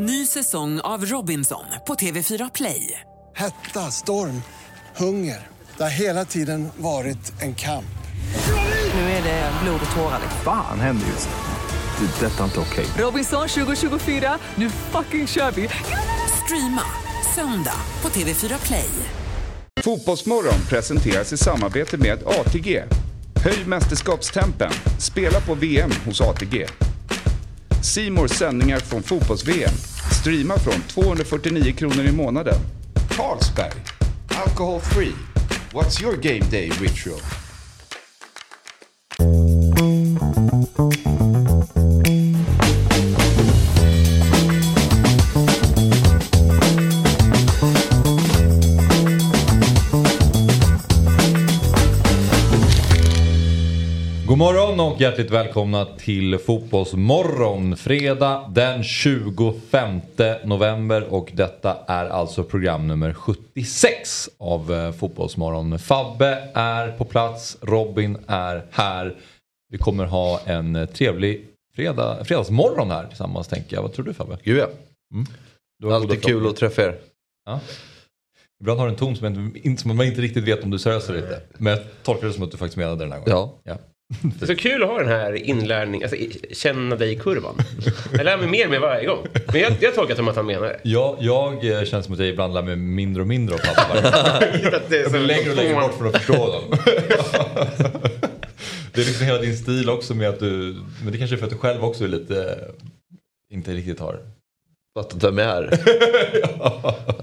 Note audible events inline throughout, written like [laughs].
Ny säsong av Robinson på TV4 Play. Hetta, storm, hunger. Det har hela tiden varit en kamp. Nu är det blod och tårar. Fan händer just nu. Det. är Detta är inte okej. Robinson 2024, nu fucking kör vi! Streama söndag på TV4 Play. Fotbollsmorgon presenteras i samarbete med ATG. Höj mästerskapstempen. Spela på VM hos ATG. Simors sändningar från fotbolls-VM. Streama från 249 kronor i månaden. Carlsberg. Alcohol free. What's your game day ritual? Och hjärtligt välkomna till Fotbollsmorgon. Fredag den 25 november och detta är alltså program nummer 76 av eh, Fotbollsmorgon. Fabbe är på plats, Robin är här. Vi kommer ha en eh, trevlig fredag, fredagsmorgon här tillsammans tänker jag. Vad tror du Fabbe? Gud ja. Har Alltid kul att träffa er. Ja. Ibland har du en ton som, inte, som man inte riktigt vet om du är seriös eller inte. Men jag tolkar det som att du faktiskt menade det den här gången. Ja. Det är så kul att ha den här inlärning, alltså i- känna dig-kurvan. Jag lär mig mer med varje gång. Men jag, jag tolkar som att han menar det. Jag, jag eh, känns som att jag ibland lär mig mindre och mindre av pappa. [laughs] Jag så- blir längre och längre bort från att förstå dem. [laughs] Det är liksom hela din stil också med att du, men det kanske är för att du själv också är lite, inte riktigt har. Fattat vem jag är.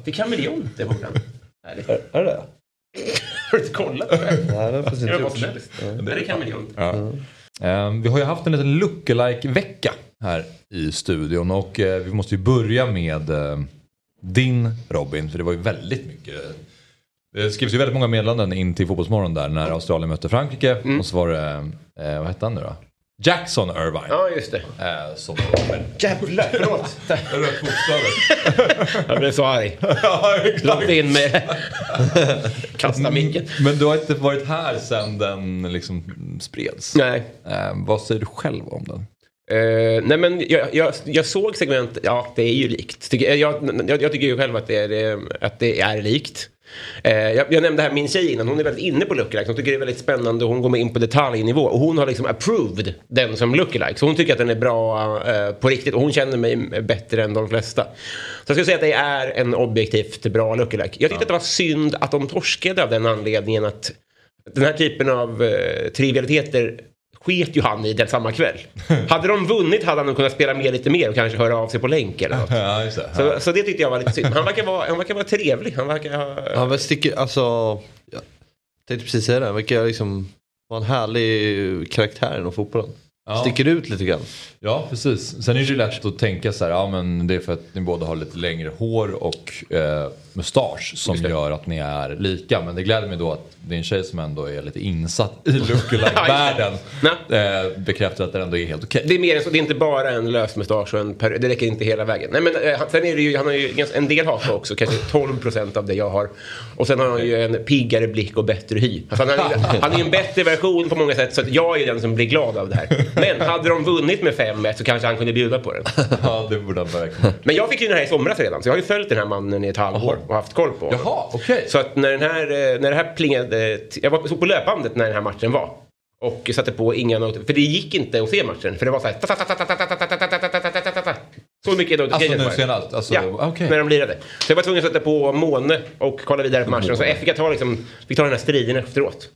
Det är kameleont det Håkan. Härligt. är det det? Har du inte kollat på det? Nej, det har jag inte gjort. det kameleont. Ja. Eh, Vi har ju haft en liten lookalike-vecka här i studion och eh, vi måste ju börja med eh, din Robin, för det var ju väldigt mycket det skrevs ju väldigt många meddelanden in till Fotbollsmorgon där när Australien mötte Frankrike och så var det, eh, vad hette han nu då? Jackson Irvine. Ja, just det. Eh, som Jävlar, förlåt. Rött fotslaget. [laughs] Jag blev så arg. [laughs] ja, Låt in med [laughs] Kasta micken. Men du har inte varit här sedan den liksom spreds. Nej. Eh, vad säger du själv om den? Eh, nej men jag, jag, jag såg segment, ja det är ju likt. Jag, jag, tycker ju själv att det är, att det är likt. Eh, jag, jag nämnde här min tjej innan, hon är väldigt inne på lookalikes. Hon tycker det är väldigt spännande och hon går med in på detaljnivå. Och hon har liksom approved den som lookalike. Så hon tycker att den är bra eh, på riktigt och hon känner mig bättre än de flesta. Så jag skulle säga att det är en objektivt bra lookalike. Jag tyckte att det var synd att de torskade av den anledningen att den här typen av eh, trivialiteter sket ju han i den samma kväll. [laughs] hade de vunnit hade han nog kunnat spela med lite mer och kanske höra av sig på länk eller något. [laughs] Ja, just det. Så, så det tyckte jag var lite synd. Han verkar vara, han verkar vara trevlig. Han verkar ha... Han sticker, alltså. Jag tänkte precis säga det. Han verkar liksom vara en härlig karaktär inom fotbollen. Ja. Sticker ut lite grann. Ja, precis. Sen är det ju lätt att tänka så här, ja men det är för att ni båda har lite längre hår och eh, mustasch som gör att ni är lika. Men det gläder mig då att det är en tjej som ändå är lite insatt i [laughs] lookalike-världen. eh, bekräftar att det ändå är helt okej. Det är mer än så, det är inte bara en lös mustasch och en per, Det räcker inte hela vägen. Nej men eh, sen är det ju, han har ju en del haka också, kanske 12% av det jag har. Och sen har han ju en piggare blick och bättre hy. Alltså han, är, [laughs] han är en bättre version på många sätt så jag är den som blir glad av det här. Men hade de vunnit med 5-1 så kanske han kunde bjuda på den. [laughs] Ja, det borde han verkligen. Men jag fick ju den här i somras redan, så jag har ju följt den här mannen i ett halvår och haft koll på honom. Jaha, okej. Så att när, den här, eh, när det här plingade, jag var på löpbandet när den här matchen var. Och satte på inga noter, för det gick inte att se matchen. För det var så här... Så mycket Alltså notifications nu var det. senast? Alltså, Ja, okej. när de lirade. Så jag var tvungen att sätta på Måne och kolla vidare på matchen. Så jag fick jag ta, liksom, fick ta den här striden efteråt.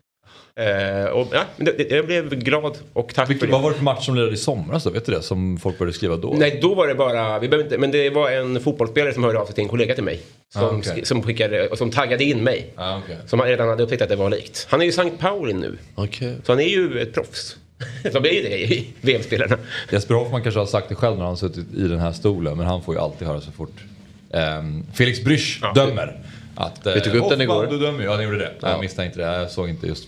Eh, och, ja, det, jag blev glad och tack Vilket, för det. vad var det för match som lirade i somras då? Vet du det? Som folk började skriva då? Nej, då var det bara, vi inte, men det var en fotbollsspelare som hörde av sig till en kollega till mig. Som, Ah, sk- som, skickade, och som taggade in mig. Ah, okej. Som redan hade upptäckt att det var likt. Han är ju Sankt Pauli nu. Okej. Så han är ju ett proffs. [laughs] De är ju det i VM-spelarna. Jesper Hoffman kanske har sagt det själv när han har suttit i den här stolen. Men han får ju alltid höra så fort ehm, Felix Brysch dömer. Att, eh, Vi tog upp den Hoffman, igår. Du dömer. Ja, ni gjorde det. Jag misstänkte det. Jag såg inte just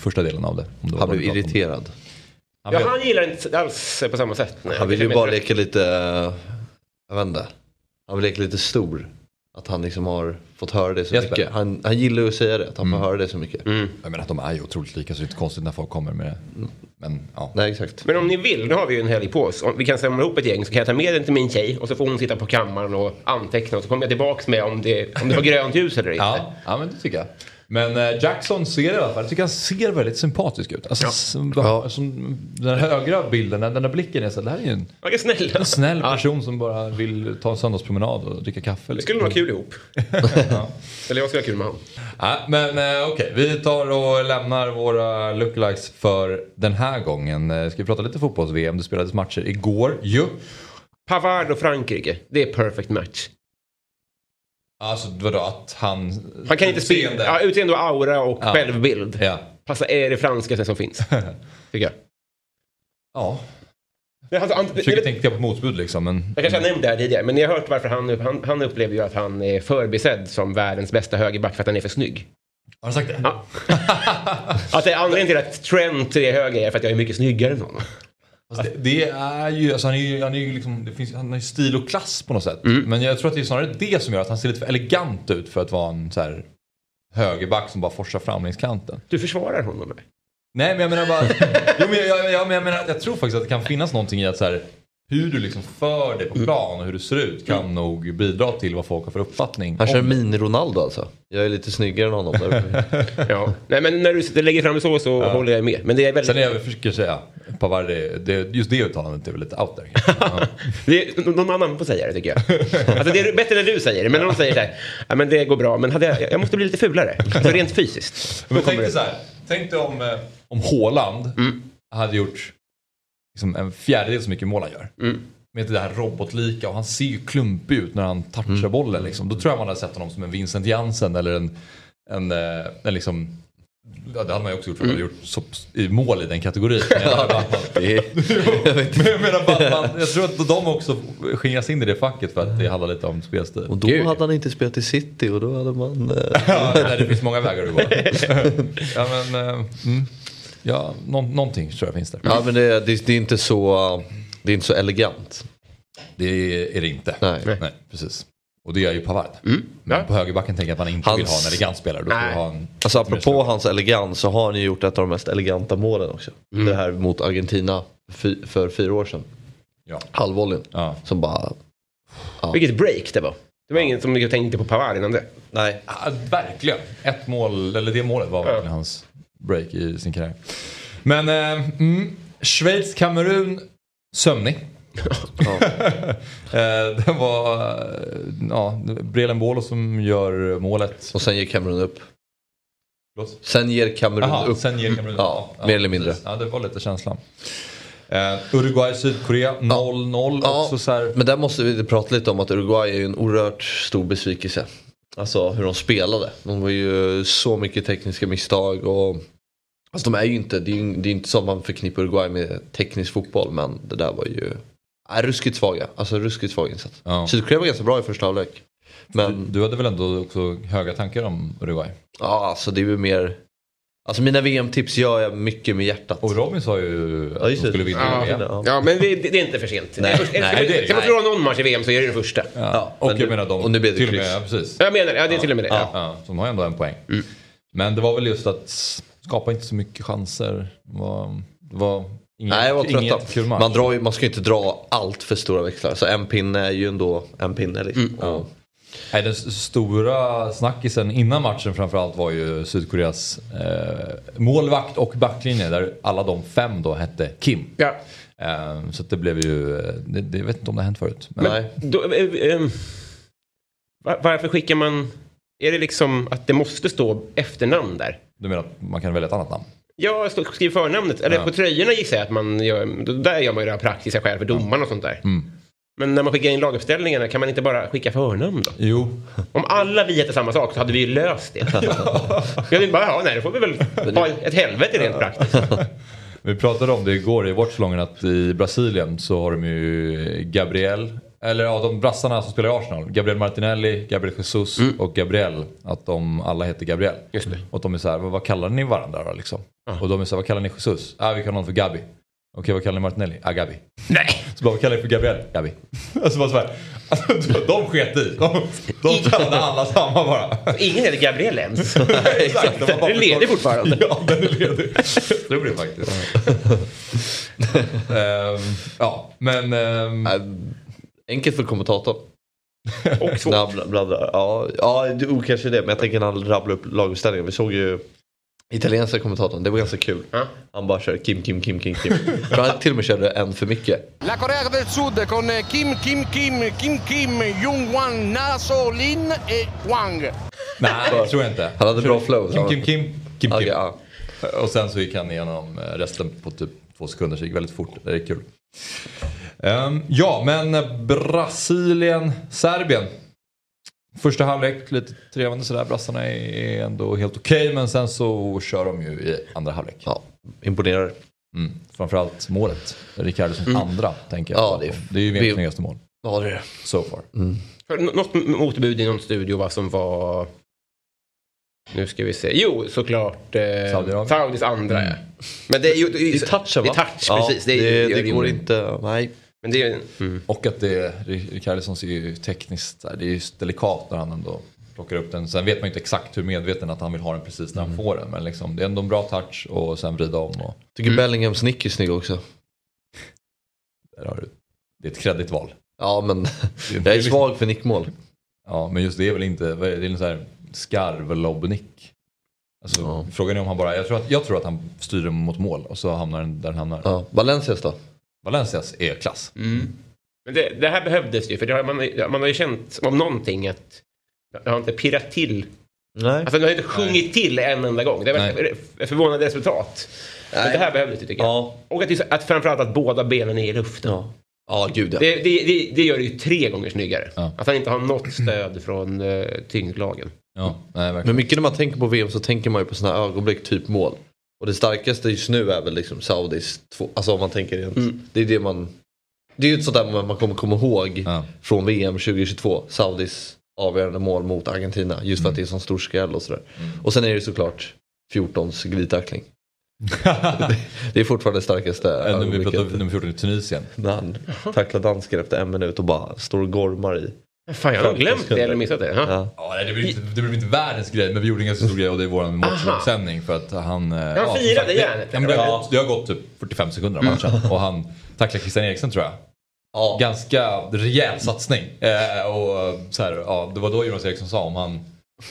första delen av det. Om det var Han blev irriterad. Han Ja, blev- han gillar inte alls på samma sätt. Nej, Han vill ju jag bara leka lite, eh, jag vet inte. Han vill leka lite stor. Att han liksom har fått höra det så Jesper. mycket. Han, han gillar ju att säga det, att han får höra det så mycket. Jag menar att de är ju otroligt lika så det är inte konstigt när folk kommer med det. Men ja. Nej exakt. Men om ni vill, nu har vi ju en helg på oss. Om vi kan samla ihop ett gäng så kan jag ta med den till min tjej och så får hon sitta på kammaren och anteckna och så kommer jag tillbaks med om det, om det var grönt ljus eller inte. Ja, ja men det tycker jag. Men eh, Jackson ser i alla fall, jag tycker han ser väldigt sympatisk ut. Alltså, som, Ja. som, den högra bilden, den, den där blicken är så det här är ju en, Verkar snäll. en snäll person som bara vill ta en söndagspromenad och dricka kaffe. Det skulle nog vara kul ihop. [laughs] Eller jag skulle ha kul med honom. Ja, men eh, okej, vi tar och lämnar våra lookalikes för den här gången. Eh, Ska vi prata lite fotbolls-VM? Det spelades matcher igår ju. Pavard och Frankrike, det är perfect match. Alltså vadå att han... Han kan inte spela. Ja, utseende och aura och Ja. självbild. Ja. Passa är det franskaste som finns. [laughs] Tycker jag. ja. Men han, han, Försöker tänka på motbud liksom men... Jag kanske har nämnt det här tidigare, men ni har hört varför han, han, han upplever ju att han är förbisedd som världens bästa högerback för att han är för snygg. Har du sagt det? Ja. [laughs] att det är anledningen till att Trent är höger är för att jag är mycket snyggare än honom. Alltså, det, det är ju, alltså han är ju, han är ju liksom, det finns, han har ju stil och klass på något sätt. Mm. Men jag tror att det är snarare det som gör att han ser lite för elegant ut för att vara en så här högerback som bara forsar fram längs kanten. Du försvarar honom. eller? Nej men jag menar bara, [laughs] jo, men jag, jag, jag, men jag, menar, jag tror faktiskt att det kan finnas någonting i att så här, hur du liksom för dig på plan och hur du ser ut kan nog bidra till vad folk har för uppfattning. Han kör mini-Ronaldo alltså. Jag är lite snyggare än honom. [laughs] Ja. Nej, men när du lägger fram det så så håller jag med. Men det är väldigt... Sen är jag försöker säga, Pavard, det, det, just det uttalandet är väl lite out there. [laughs] Ja. Det är, någon annan får säga det tycker jag. Alltså, det är bättre när du säger det. Men när de säger så här, ja, men det går bra, men hade jag, jag måste bli lite fulare. Alltså rent fysiskt. Men tänk dig så här, tänk dig om, eh, om Haaland hade gjort liksom en fjärdedel så mycket mål han gör. Mm. Med det här robotlika och han ser ju klumpig ut när han touchar bollen. Liksom. Då tror jag man hade sett honom som en Vincent Jansen eller en, en, eh, en liksom Ja, det hade man ju också gjort för att man hade gjort så, i mål i den kategorin. Men jag Men jag menar bara att man, jag tror att de också skingras in i det facket för att det handlar lite om spelstil. och då Gud. hade han inte spelat i City och då hade man... Eh, [laughs] Ja, nej, det finns många vägar att gå. [laughs] ja, men, eh, mm. ja, nå, någonting tror jag finns där. ja men det, det, det är inte så... Det är inte så elegant. Det är det inte. Nej. Nej, precis. Och det gör ju Pavard. Men Ja. på högerbacken tänker jag att man inte Hans- vill ha en elegant spelare. Då Nej. ha en... Alltså apropå hans elegans så har han ju gjort ett av de mest eleganta målen också. Det här mot Argentina för fyra år sedan. Ja. Halvvolleyn. Ja. Som bara... Vilket break det var. Det var ingen som jag tänkte på Pavard innan det. Nej. Ja, verkligen. Ett mål, eller det målet var verkligen hans break i sin karriär. Men eh, mm, Schweiz-Kamerun, sömnig. [laughs] eh, det var eh, ja, Brelen Bolo som gör målet. Och sen ger Kamerun upp. Förlåt? Sen ger Kamerun upp. sen ger Kamerun Ja, mer eller mindre. Ja, det var lite känslan. Eh, Uruguay-Sydkorea 0-0. Ja, så här, Men där måste vi prata lite om att Uruguay är ju en oerhört stor besvikelse. Alltså hur de spelade. De var ju så mycket tekniska misstag och Alltså de är ju inte, det är ju det är inte som man förknippar Uruguay med teknisk fotboll men det där var ju är ruskigt svaga. Alltså ruskigt svag insats. Ja. Sydkorea var ganska bra i första halvlek. Men Du hade väl ändå också höga tankar om Uruguay? ja, alltså det är ju mer Alltså mina VM-tips gör jag mycket med hjärtat. Och Robin sa ju att Ja, de skulle vinna Ja, VM. Ja. ja men det, det är inte för sent. Nej, nej, ska, det är- ska man nej. förlora någon match i VM så är det den första. Ja. och men jag nu- menar de och nu det till och med, kryss. ja, precis. Jag menar, ja det är till och med det. Ja. Ja. Ja, så de har ändå en poäng. Men det var väl just att skapa inte så mycket chanser. Det var, det var inget, Nej, jag var trött man, drar ju, man ska ju inte dra allt för stora växlar. Så en pinne är ju ändå en pinne liksom. Och, Nej, den stora snackisen innan matchen framförallt var ju Sydkoreas eh, målvakt och backlinje där alla de fem då hette Kim. Ja. Eh, så att det blev ju, eh, det, det, jag vet inte om det har hänt förut. Men, nej. Då, eh, eh, var, varför skickar man... Är det liksom att det måste stå efternamn där? Du menar att man kan välja ett annat namn? Jag skriver förnamnet. Eller Ja. på tröjorna gissar jag att man gör... Där gör man ju det här praktiska skäl för domaren och sånt där. Mm. Men när man skickar in laguppställningarna kan man inte bara skicka förnamn då? Jo, Om alla vi hette samma sak så hade vi ju löst det. [laughs] Jag tänkte bara, ja, nej, då får vi väl ha ett helvete rent praktiskt. [laughs] Vi pratade om det igår i Watchlongen att i Brasilien så har de ju Gabriel, eller ja de brassarna som spelar i Arsenal. Gabriel Martinelli, Gabriel Jesus och Gabriel. Att de alla heter Gabriel. Just det. Och de är så här, vad, kallar ni varandra då liksom? Och de är så här, vad kallar ni Jesus? Ah, vi kallar honom för Gabi. Okej, vad kallar ni Martinelli? Ah, Gabi. Nej! Så bara, vad kallar ni för Gabriel? Gabi. [laughs] Alltså bara så här. Alltså, de sket i. De, de kallade alla samma bara. Ingen heter Gabriel ens. [laughs] Exakt. Den är ledig fortfarande. Ja, den är ledig. Det faktiskt. [laughs] Ehm, ja, men... Äh, Enkelt för kommentatorn. Och svårt. Han bla- bladdrar. Ja, ja det- oh, kanske det. Men jag tänker när han rabblar upp laguppställningen. Vi såg ju italienska kommentatorn. Det var ganska kul. Ja. Han bara kör Kim, Kim, Kim, Kim, Kim. För han till och med körde en för mycket. La Corea del Sud con eh, Kim, Kim, Kim, Kim, Kim, Jung Wan, Naso, Lin e Wang. nej, det tror jag inte. Han hade bra flow. Kim, Kim, Kim, Kim, Kim. ja. Och sen så gick han igenom eh, resten på typ två sekunder, så det gick väldigt fort. Det är kul. Ehm, ja, men Brasilien, Serbien. Första halvlek, lite trevande sådär. Brassarna är ändå helt okej, men sen så kör de ju i andra halvlek. Ja, imponerar. Mm. Framförallt målet. Ricardssons andra, tänker jag. Ja, det, det är, det är ju VMs snyggaste mål. Ja, det är det. So far. Nå- Något motbud i någon studio vad som var... Nu ska vi se. Jo, såklart. Eh. Saudis andra. Mm. ja. Men det är ju... Det är, är touchen Det va? är touch, precis. Det, är, det, det går inte. Nej. Men det är mm. Och att det, Ricardssons är ju tekniskt, det är ju delikat när han ändå plockar upp den. Sen vet man ju inte exakt hur medveten att han vill ha den precis när han Mm. får den. Men liksom, det är ändå en bra touch och sen vrida om. Och, Tycker Bellinghams nick är snygg också. där har du, det är ett kreddigt val. Ja men Det jag är svag för nickmål. Ja, men just det är väl inte, Det är en sån här skarvlobbnick. Alltså, Ja. Frågan är om han bara, jag tror, att, jag tror att han styr den mot mål och så hamnar den där den hamnar. Ja. Valencias då? Valencias är klass. Men det, det här behövdes ju, för det har, man, man har ju känt om någonting att det har inte pirrat till. Nej. Alltså det har inte sjungit till en enda gång. Det är ett förvånande resultat. Men Nej. det här behövdes ju tycker jag. Ja. Och att, att framförallt att båda benen är i luften. Ja. Ja gud ja. Det, det, det, det gör det ju tre gånger snyggare. Ja. Att han inte har något stöd från uh, tyngdlagen. Ja, nej, verkligen. Men mycket när man tänker på VM så tänker man ju på sådana här ögonblick, typ mål. Och det starkaste just nu är väl liksom Saudis två, alltså om man tänker rent. Mm. Det är det man, det är ju ett sånt där man- kommer komma ihåg Ja. från VM 2022. Saudis avgörande mål mot Argentina. Just för att det är en sån stor skräll och sådär. Och sen är det såklart 14s glidtackling. [laughs] det, det är fortfarande det starkaste nummer, vi pratar om nummer 14 i Tunisien. När han tacklar dansken efter en minut och bara står och gormar i. Fan, jag har glömt det eller missat det. Ja. Ja. Ja, det blir inte, det blir inte världens grej, men vi gjorde en ganska stor grej och det är vår matchsändning för att han... eh, Ja, som firade sagt, järnet. Det, ja, det, har gått, det har gått typ 45 sekunder av matchen och han tacklar Christian Eriksen tror jag. Ja. Ganska rejäl satsning. Eh, och så här, ja, det var då Jonas Eriksson sa om han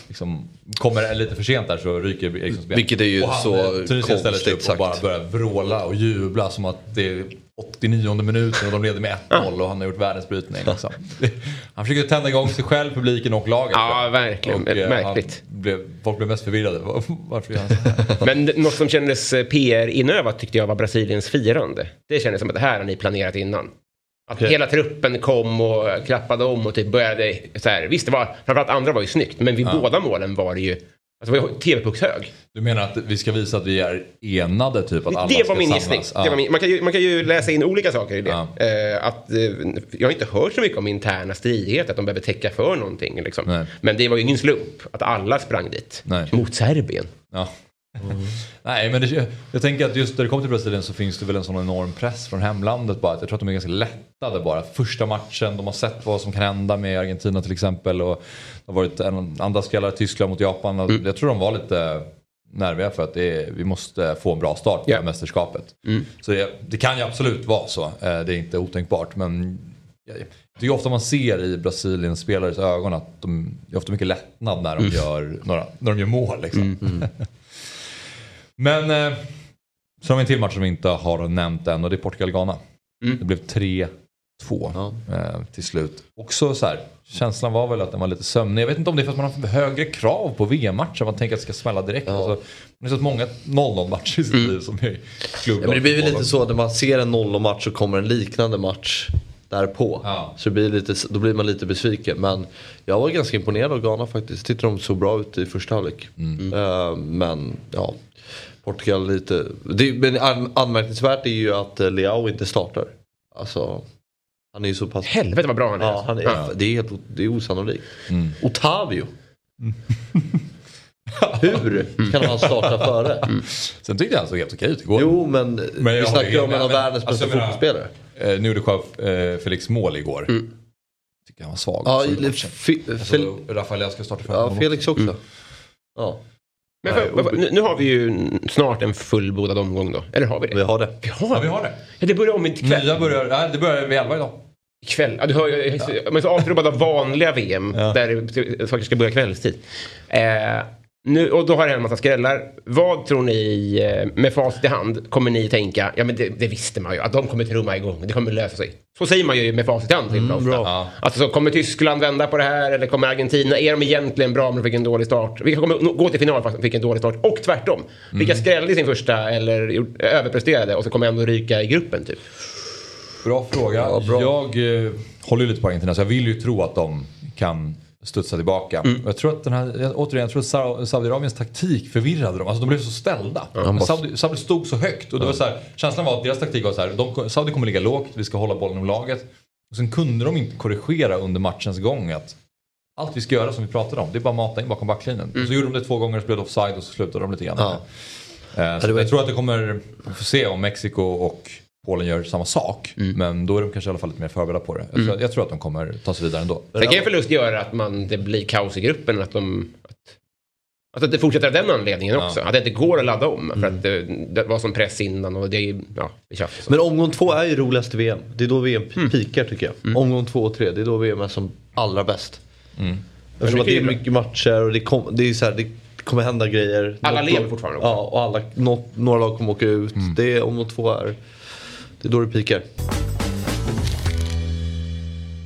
liksom kommer lite för sent där så ryker Erikssons ben. Vilket är ju och han, så eh, konstigt och bara sagt. börjar vråla och jubla som att det är 89 minuten och de leder med 1-0 och han har gjort världens brytning. Liksom. Han försöker tända igång sig själv, publiken och laget. Ja, verkligen. Och, eh, Märkligt. Blev, folk blev mest förvirrade. Var- [laughs] Varför gör han så här? Men något som kändes eh, PR-inövat tyckte jag var Brasiliens firande. Det kändes som att det här har ni planerat innan. Att Okej. hela truppen kom och klappade om och typ började så här. Visst, det var, framförallt andra var ju snyggt, men vid båda målen var det ju Alltså var TV-puckshög. Du menar att vi ska visa att vi är enade typ? Att alla Det var min gissning. Ja. Det var min, man, kan ju, man kan ju läsa in olika saker i det. Ja. Eh, att, eh, jag har inte hört så mycket om interna stridigheter, att de behöver täcka för någonting. Liksom. Men det var ju ingen slump att alla sprang dit. Nej. Mot Serbien. Ja. [laughs] Nej, men det, jag tänker att just när det kommer till Brasilien så finns det väl en sån enorm press från hemlandet bara. Jag tror att de är ganska lättade bara. Första matchen, de har sett vad som kan hända med Argentina till exempel. Och det har varit en, andra spelare, Tyskland mot Japan. Mm. Jag tror de var lite nerviga för att det är, vi måste få en bra start på Ja. mästerskapet. Mm. Så det, det kan ju absolut vara så. Eh, Det är inte otänkbart. Men jag jag tycker ofta man ser i Brasiliens spelares ögon att de det är ofta mycket lättnad när de, gör, några, när de gör mål. Liksom. [laughs] Men eh, så har vi en till match som vi inte har nämnt än och det är Portugal-Ghana. Mm. Det blev 3-2 Ja. eh, till slut. Också så här, känslan var väl att den var lite sömnig. Jag vet inte om det är för att man har högre krav på VM-matcher. Man tänker att det ska smälla direkt. Ja. Alltså, har sett många 0-0 matcher i sitt liv som är klubbar. Ja, men det blir väl lite så när man ser en 0-match så kommer en liknande match därpå. Ja. Så det blir lite, då blir man lite besviken. Men jag var ganska imponerad av Ghana faktiskt. Jag tyckte de såg bra ut i första halvlek. Eh, men ja, Portugal lite. Det, men an, anmärkningsvärt är ju att eh, Leao inte startar. Alltså, han är ju så pass... Helvete vad bra han är. Ja, han är, Ja. Det är helt det är osannolikt. Mm. Otavio. [laughs] Hur kan han starta före? Sen tyckte jag han såg helt okej ut igår. Jo men, Men vi snackar ju om en av världens Alltså, bästa menar- fotbollsspelare. Eh, nu gjorde själv eh, Felix mål igår. Tycker han var svag. Ja, Alltså, Rafael ska starta för ja Felix också. Ja. Men för, för, nu, nu har vi ju snart en fullbordad omgång då. Eller har vi det? Vi har det. Vi har, Ja, vi har det. Ja, det börjar om ikväll. Nya börjar, nej, det börjar vid 11 idag. Ikväll. Ja, du hör ju, man är så avtrubbad av vanliga VM Ja. där faktiskt ska börja kvällstid. Eh, nu, och då har det en massa skrällar. Vad tror ni, eh, med facit i hand, kommer ni tänka, ja men det, det visste man ju, att de kommer trumma igång, det kommer lösa sig. Så säger man ju med facit i hand mm, ofta. Ja. Alltså så kommer Tyskland vända på det här eller kommer Argentina, är de egentligen bra men de fick en dålig start? Vilka kommer gå till final fast de fick en dålig start? Och tvärtom. Vilka skrällde i sin första eller överpresterade och så kommer ändå ryka i gruppen typ? Bra fråga. Ja, bra. Jag eh, håller lite på Argentina så jag vill ju tro att de kan studsa tillbaka. Mm. Jag tror att den här, jag- återigen, jag tror att Sa- Saudiarabiens taktik förvirrade dem. Alltså de blev så ställda. bara- Saudi, Saudi stod så högt och det var så här, känslan var att deras taktik var så här, de, Saudi kommer ligga lågt, vi ska hålla bollen om laget. Och sen kunde de inte korrigera under matchens gång att allt vi ska göra som vi pratade om, det är bara mata in bakom backlinjen. Och så gjorde de det två gånger och så blev det offside och så slutade de lite grann. Mm. Ja. Eh, så Jag tror att det kommer, vi får se om Mexiko och Polen gör samma sak. Mm. Men då är de kanske i alla fall lite mer förberedda på det. Jag, tror, jag tror att de kommer ta sig vidare ändå. Sen kan en förlust göra att man, det blir kaos i gruppen. Att, de, att, att det fortsätter av den anledningen också. Att det inte går att ladda om. För att det, det var som press innan och det är ja, det. Men omgång två är ju roligast i VM. Det är då VM pikar tycker jag. Omgång två och tre, det är då VM är som allra bäst. Mm. Eftersom det att det är ju- mycket matcher och det, kom, det är så här, det kommer hända grejer. Alla Något lever lag- fortfarande också. Ja, och alla, något, några lag kommer åka ut. Det är omgång två är, det är då det pikar.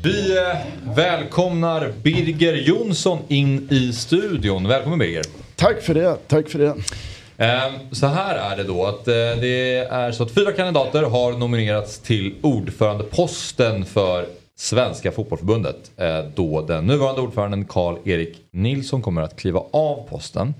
Vi eh, välkomnar Birger Jonsson in i studion. Välkommen Birger. Tack för det, tack för det. Eh, Så här är det då att eh, det är så att fyra kandidater har nominerats till ordförandeposten för Svenska fotbollförbundet. Eh, Då den nuvarande ordföranden Karl-Erik Nilsson kommer att kliva av posten.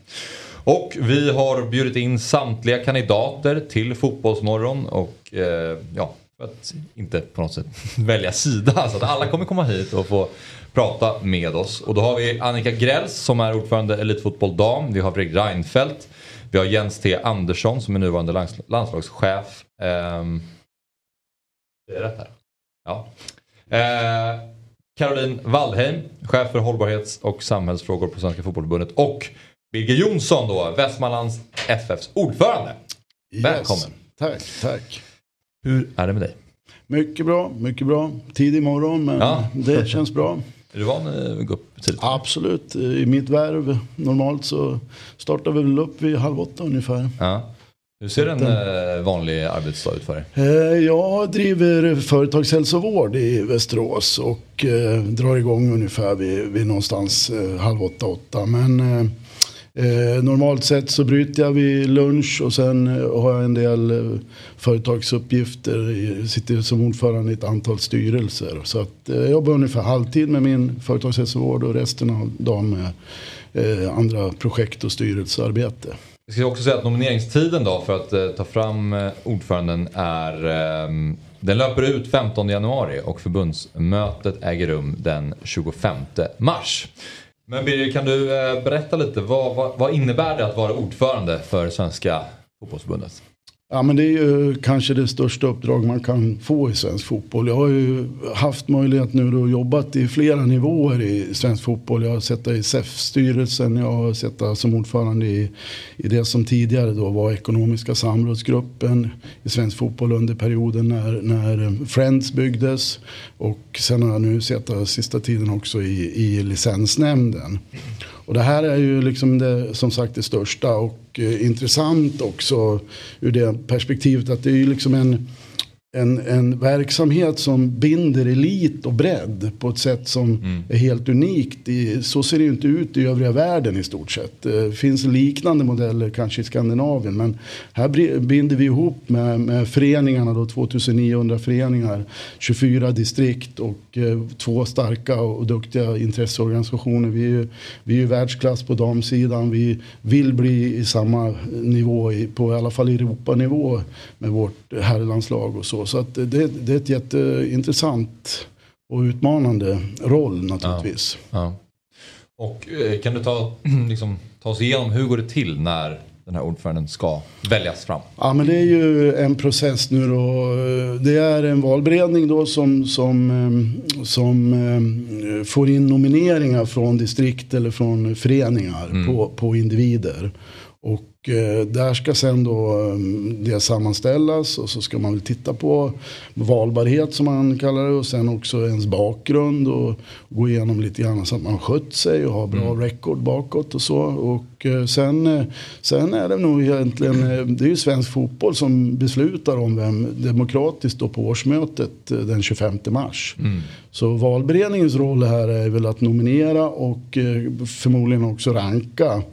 Och vi har bjudit in samtliga kandidater till Fotbollsmorgon och eh, ja, för att inte på något sätt [laughs] välja sida. Så att alla kommer komma hit och få prata med oss. Och då har vi Annika Grälls som är ordförande Elitfotboll Dam. Vi har Fredrik Reinfeldt. Vi har Jens T Andersson som är nuvarande lands- landslagschef. Eh, det är rätt här. Ja. Eh, Caroline Waldheim, chef för hållbarhets och samhällsfrågor på Svenska Fotbollförbundet. Och Birger Jonsson då, Västmanlands FFs ordförande. Välkommen. Tack, tack. Hur är det med dig? Mycket bra, mycket bra. Tidig morgon men Ja. det känns bra. [laughs] Är du van att gå upp tidigt? Absolut, i mitt värv normalt så startar vi väl upp vid halv åtta ungefär. Ja. Hur ser en eh, vanlig arbetsdag ut för dig? Eh, Jag driver företagshälsovård i Västerås och eh, drar igång ungefär vid, vid någonstans eh, halv åtta, åtta. Men eh, normalt sett så bryter jag vid lunch och sen eh, har jag en del eh, företagsuppgifter. Jag sitter som ordförande i ett antal styrelser. Så att, eh, jag jobbar ungefär halvtid med min företagshälsovård och resten av dagen med eh, andra projekt och styrelsearbete. Jag ska också säga att nomineringstiden då för att eh, ta fram eh, ordföranden är ehm, den löper ut 15 januari och förbundsmötet äger rum den 25 mars. Men Birger, kan du eh, berätta lite vad, vad, vad innebär det att vara ordförande för Svenska Fotbollförbundet? Ja, men det är ju kanske det största uppdrag man kan få i svensk fotboll. Jag har ju haft möjlighet nu då jobbat i flera nivåer i svensk fotboll. Jag har suttit i SEF-styrelsen, jag har suttit som ordförande i, i det som tidigare då var ekonomiska samrådsgruppen i svensk fotboll under perioden när, när Friends byggdes. Och sen har jag nu suttit sista tiden också i, i licensnämnden. Och det här är ju liksom det, som sagt det största och eh, intressant också ur det perspektivet att det är ju liksom en, en, en verksamhet som binder elit och bredd på ett sätt som är helt unikt. I, så ser det ju inte ut i övriga världen i stort sett. Det finns liknande modeller kanske i Skandinavien men här binder vi ihop med, med föreningarna då 2900 föreningar, 24 distrikt och eh, två starka och duktiga intresseorganisationer. Vi är ju, vi är ju världsklass på damsidan. Vi vill bli i samma nivå, i, på i alla fall Europanivå med vårt herrlandslag och så. Så att det, det är ett jätteintressant och utmanande roll naturligtvis. Ja. Och eh, kan du ta, [clears throat] liksom, ta oss igenom hur går det till när den här ordföranden ska väljas fram? Ja men det är ju en process nu då. Det är en valberedning då som, som, eh, som eh, får in nomineringar från distrikt eller från föreningar på, på individer. Och eh, där ska sen då eh, det sammanställas och så ska man väl titta på valbarhet som man kallar det och sen också ens bakgrund och gå igenom lite grann så att man skött sig och har bra record bakåt och så. Och eh, sen, sen är det nog egentligen, det är ju svensk fotboll som beslutar om vem demokratiskt då på årsmötet den 25 mars. Så valberedningens roll här är väl att nominera och förmodligen också ranka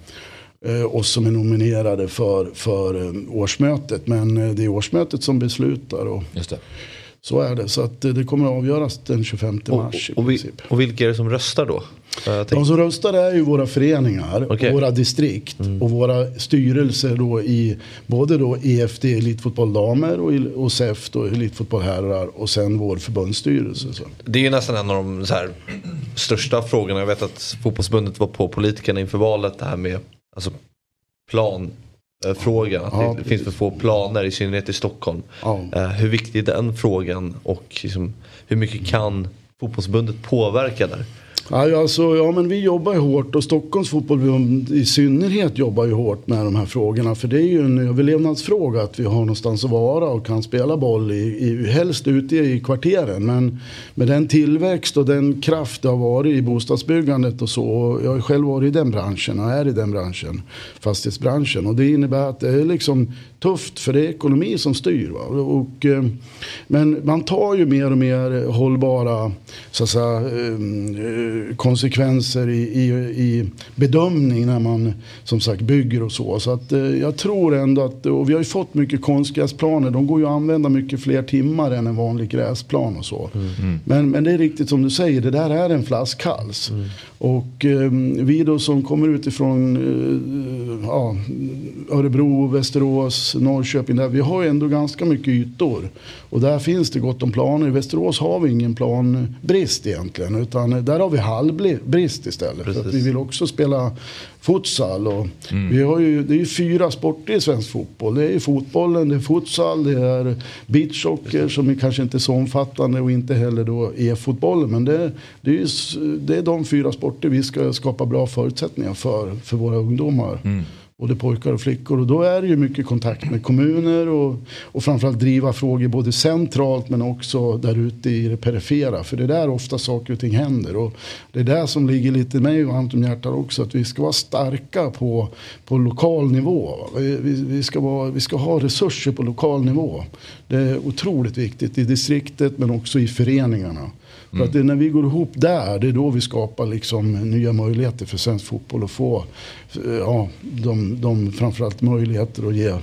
oss som är nominerade för, för eh, årsmötet. Men eh, det är årsmötet som beslutar och så är det. Så att eh, det kommer att avgöras den 25 Och, mars i och, vi, princip. och vilka är det som röstar då? Eh, De som röstar är ju våra föreningar, Okej. våra distrikt och våra styrelser då i både då EFD, Elitfotboll Damer och, och SEF, då, Elitfotboll Herrar och sen vår förbundsstyrelse. Så. Det är ju nästan en av de här, största frågorna. Jag vet att fotbollsbundet var på politikerna inför valet det här med alltså, planfrågan. Att Ja, det, det finns för få planer i synnerhet i Stockholm. Ja. Eh, hur viktig är den frågan och liksom, hur mycket kan fotbollsbundet påverka där? Ja, alltså, ja, men vi jobbar ju hårt och Stockholms fotbollförbund i synnerhet jobbar ju hårt med de här frågorna. För det är ju en överlevnadsfråga att vi har någonstans att vara och kan spela boll i, i, helst ute i kvarteren. Men med den tillväxt och den kraft det har varit i bostadsbyggandet och så. Och jag har själv varit i den branschen och är i den branschen, fastighetsbranschen. Och det innebär att det är liksom tufft för det är ekonomi som styr. Va? Och, eh, men man tar ju mer och mer hållbara så att säga, eh, eh, konsekvenser i, i, i bedömning när man som sagt bygger och så. Så att, eh, jag tror ändå att, och vi har ju fått mycket konstgräsplaner, de går ju att använda mycket fler timmar än en vanlig gräsplan och så. Men, men det är riktigt som du säger, det där är en flaskhals. Och eh, vi då som kommer utifrån eh, ja, Örebro, Västerås, Norrköping. Där, vi har ju ändå ganska mycket ytor. Och där finns det gott om planer. I Västerås har vi ingen planbrist egentligen. Utan där har vi halvbrist istället. För att vi vill också spela futsal. Och vi har ju, det är ju fyra sporter i svensk fotboll. Det är fotbollen, det är futsal, det är beachhockey som är kanske inte är så omfattande och inte heller då e-fotbollen. Men det, det, är ju, det är de fyra sporter vi ska skapa bra förutsättningar för, för våra ungdomar. Både pojkar och flickor. Och då är det ju mycket kontakt med kommuner och, och framförallt driva frågor både centralt men också där ute i det perifera. För det är där ofta saker och ting händer. Och det är där som ligger lite mig varmt om hjärtat också. Att vi ska vara starka på, på lokal nivå. Vi, vi, vi, ska vara, vi ska ha resurser på lokal nivå. Det är otroligt viktigt i distriktet men också i föreningarna. För att det är när vi går ihop där, det är då vi skapar liksom nya möjligheter för svensk fotboll att få eh, ja, de, de framförallt möjligheter att ge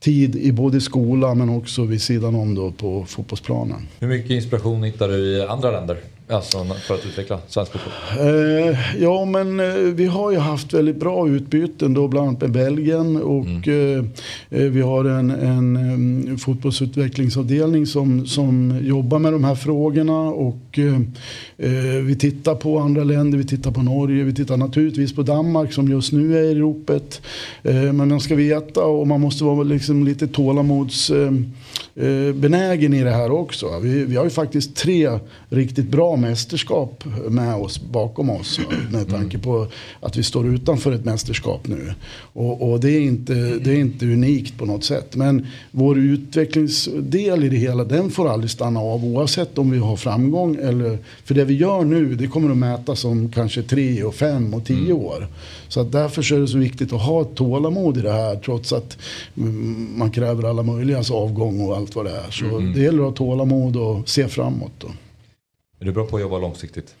tid i både skola men också vid sidan om då på fotbollsplanen. Hur mycket inspiration hittar du i andra länder? Alltså för att utveckla svensk fotboll? Eh, ja, men eh, vi har ju haft väldigt bra utbyten då bland annat med Belgien och eh, eh, vi har en, en em, fotbollsutvecklingsavdelning som, som jobbar med de här frågorna och eh, eh, vi tittar på andra länder, vi tittar på Norge, vi tittar naturligtvis på Danmark som just nu är i ropet. Men man ska veta och man måste vara liksom lite tålamods benägen i det här också. Vi, vi har ju faktiskt tre riktigt bra mästerskap med oss bakom oss. [clears throat] Med tanke på att vi står utanför ett mästerskap nu. Och, och det, är inte, det är inte unikt på något sätt. Men vår utvecklingsdel i det hela den får aldrig stanna av oavsett om vi har framgång eller för det vi gör nu det kommer att mätas om kanske tre och fem och tio år. Så att därför så är det så viktigt att ha tålamod i det här trots att mm, man kräver alla möjligas avgång och allt vad det är. Så det gäller att ha tålamod och se framåt. Då. Är du bra på att jobba långsiktigt?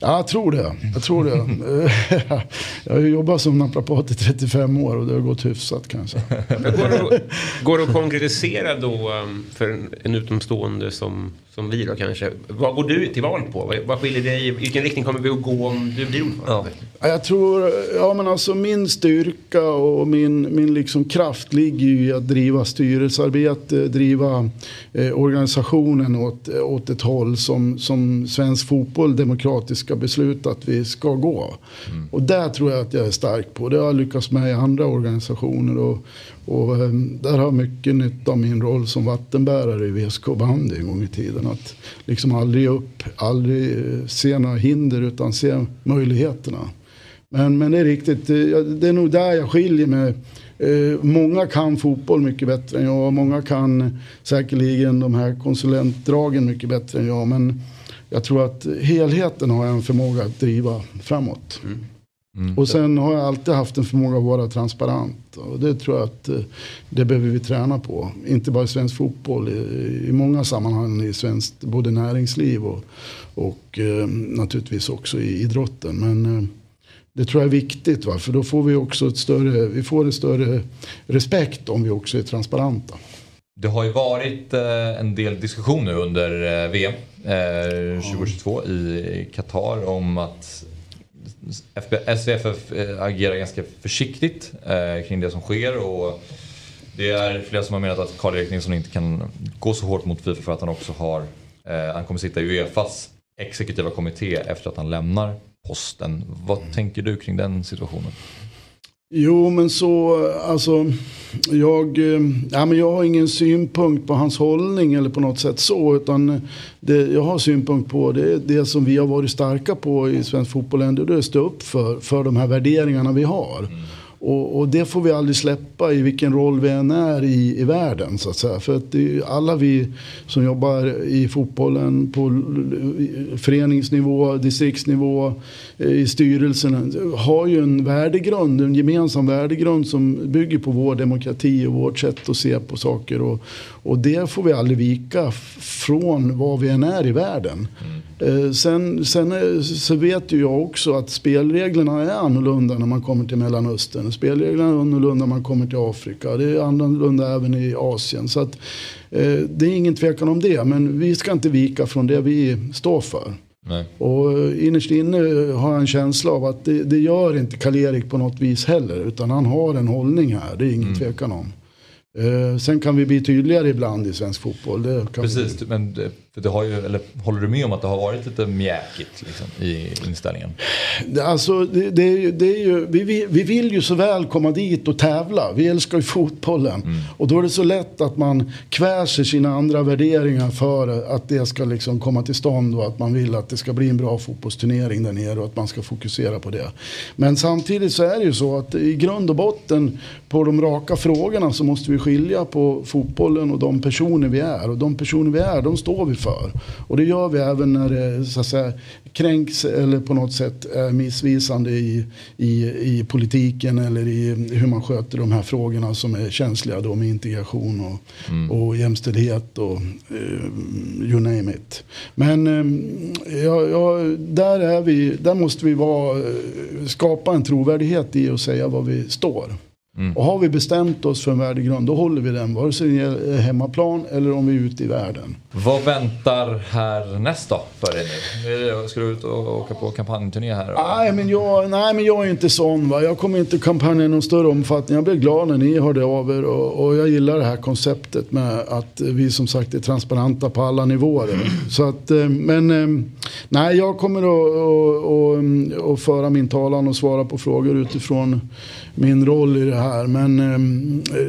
Ja, jag tror det. Jag, tror det. [laughs] [laughs] jag har jobbat som naprapat i 35 år och det har gått hyfsat kanske. Går det, går det att konkretisera då um, för en utomstående som, som vi då kanske. Vad går du till val på? Vad- skiljer dig? I vilken riktning kommer vi att gå om du blir ordförande? Ja, Jag tror, ja men alltså min styrka och min, min liksom kraft ligger ju i att driva styrelsearbete, driva eh, organisationen åt, åt ett håll som, som svensk fotboll demokratiskt ska besluta att vi ska gå. Och där tror jag att jag är stark på. Det har jag lyckats med i andra organisationer och, och ehm, där har jag mycket nytta av min roll som vattenbärare i VSK bandy en gång i tiden. Att liksom aldrig ge upp, aldrig eh, se några hinder utan se möjligheterna. Men, men det är riktigt, eh, det är nog där jag skiljer mig. Eh, många kan fotboll mycket bättre än jag. Många kan säkerligen de här konsulentdragen mycket bättre än jag. Men jag tror att helheten har jag en förmåga att driva framåt. Mm. Och sen har jag alltid haft en förmåga att vara transparent. Och det tror jag att eh, det behöver vi träna på. Inte bara i svensk fotboll, i, i många sammanhang i svenskt både näringsliv och, och eh, naturligtvis också i idrotten. Men eh, det tror jag är viktigt, va? för då får vi också ett större, vi får en större respekt om vi också är transparenta. Det har ju varit eh, en del diskussioner under VM eh, 2022 i Qatar om att SVFF eh, agerar ganska försiktigt eh, kring det som sker. Och det är flera som har menat att Karl-Erik Nilsson inte kan gå så hårt mot Fifa för att han också har, eh, han kommer sitta i Uefas exekutiva kommitté efter att han lämnar posten. Vad tänker du kring den situationen? Jo, men så, alltså, jag, eh, ja, men jag har ingen synpunkt på hans hållning eller på något sätt så. Utan det jag har synpunkt på det är det som vi har varit starka på i svensk fotboll ändå. Det är att stå upp för, för de här värderingarna vi har. Mm. Och, och det får vi aldrig släppa i vilken roll vi än är i, i världen. Så att säga. För att det är ju alla vi som jobbar i fotbollen på föreningsnivå, distriktsnivå, eh, i styrelsen har ju en värdegrund, en gemensam värdegrund som bygger på vår demokrati och vårt sätt att se på saker. Och, och det får vi aldrig vika från vad vi än är i världen. Eh, sen sen är, så vet ju jag också att spelreglerna är annorlunda när man kommer till Mellanöstern. Spelreglerna är annorlunda när man kommer till Afrika. Det är annorlunda även i Asien. Så att, eh, det är ingen tvekan om det. Men vi ska inte vika från det vi står för. Nej. Och eh, innerst inne har jag en känsla av att det, det gör inte Karl-Erik på något vis heller. Utan han har en hållning här, det är ingen tvekan om. Eh, sen kan vi bli tydligare ibland i svensk fotboll. Kan vi. Precis, men för det har ju, eller, håller du med om att det har varit lite mjäkigt liksom, i inställningen? Alltså, det, det, är ju- det är ju, vi, vi, vi vill ju så väl komma dit och tävla. Vi älskar ju fotbollen. Och då är det så lätt att man kväser sina andra värderingar för att det ska liksom komma till stånd och att man vill att det ska bli en bra fotbollsturnering där nere och att man ska fokusera på det. Men samtidigt så är det ju så att i grund och botten på de raka frågorna så måste vi skilja på fotbollen och de personer vi är. Och de personer vi är, de står vi för. Och det gör vi även när det så att säga, kränks eller på något sätt är missvisande i, i, i politiken eller i hur man sköter de här frågorna som är känsliga då med integration och, och jämställdhet och eh, you name it. Men eh, ja, ja, där, är vi, där måste vi vara, eh, skapa en trovärdighet i att säga vad vi står. Och har vi bestämt oss för en värdegrund då håller vi den vare sig det är hemmaplan eller om vi är ute i världen. Vad väntar härnäst då för dig nu? Det- Ska du ut och åka på kampanjturné här? Nej men, jag, nej men jag är inte sån va. Jag kommer inte kampanja i någon större omfattning. Jag blev glad när ni hörde av er och, och jag gillar det här konceptet med att vi som sagt är transparenta på alla nivåer. Så att, eh, men eh, nej jag kommer att, att, att, att föra min talan och svara på frågor utifrån min roll i det här. Men eh,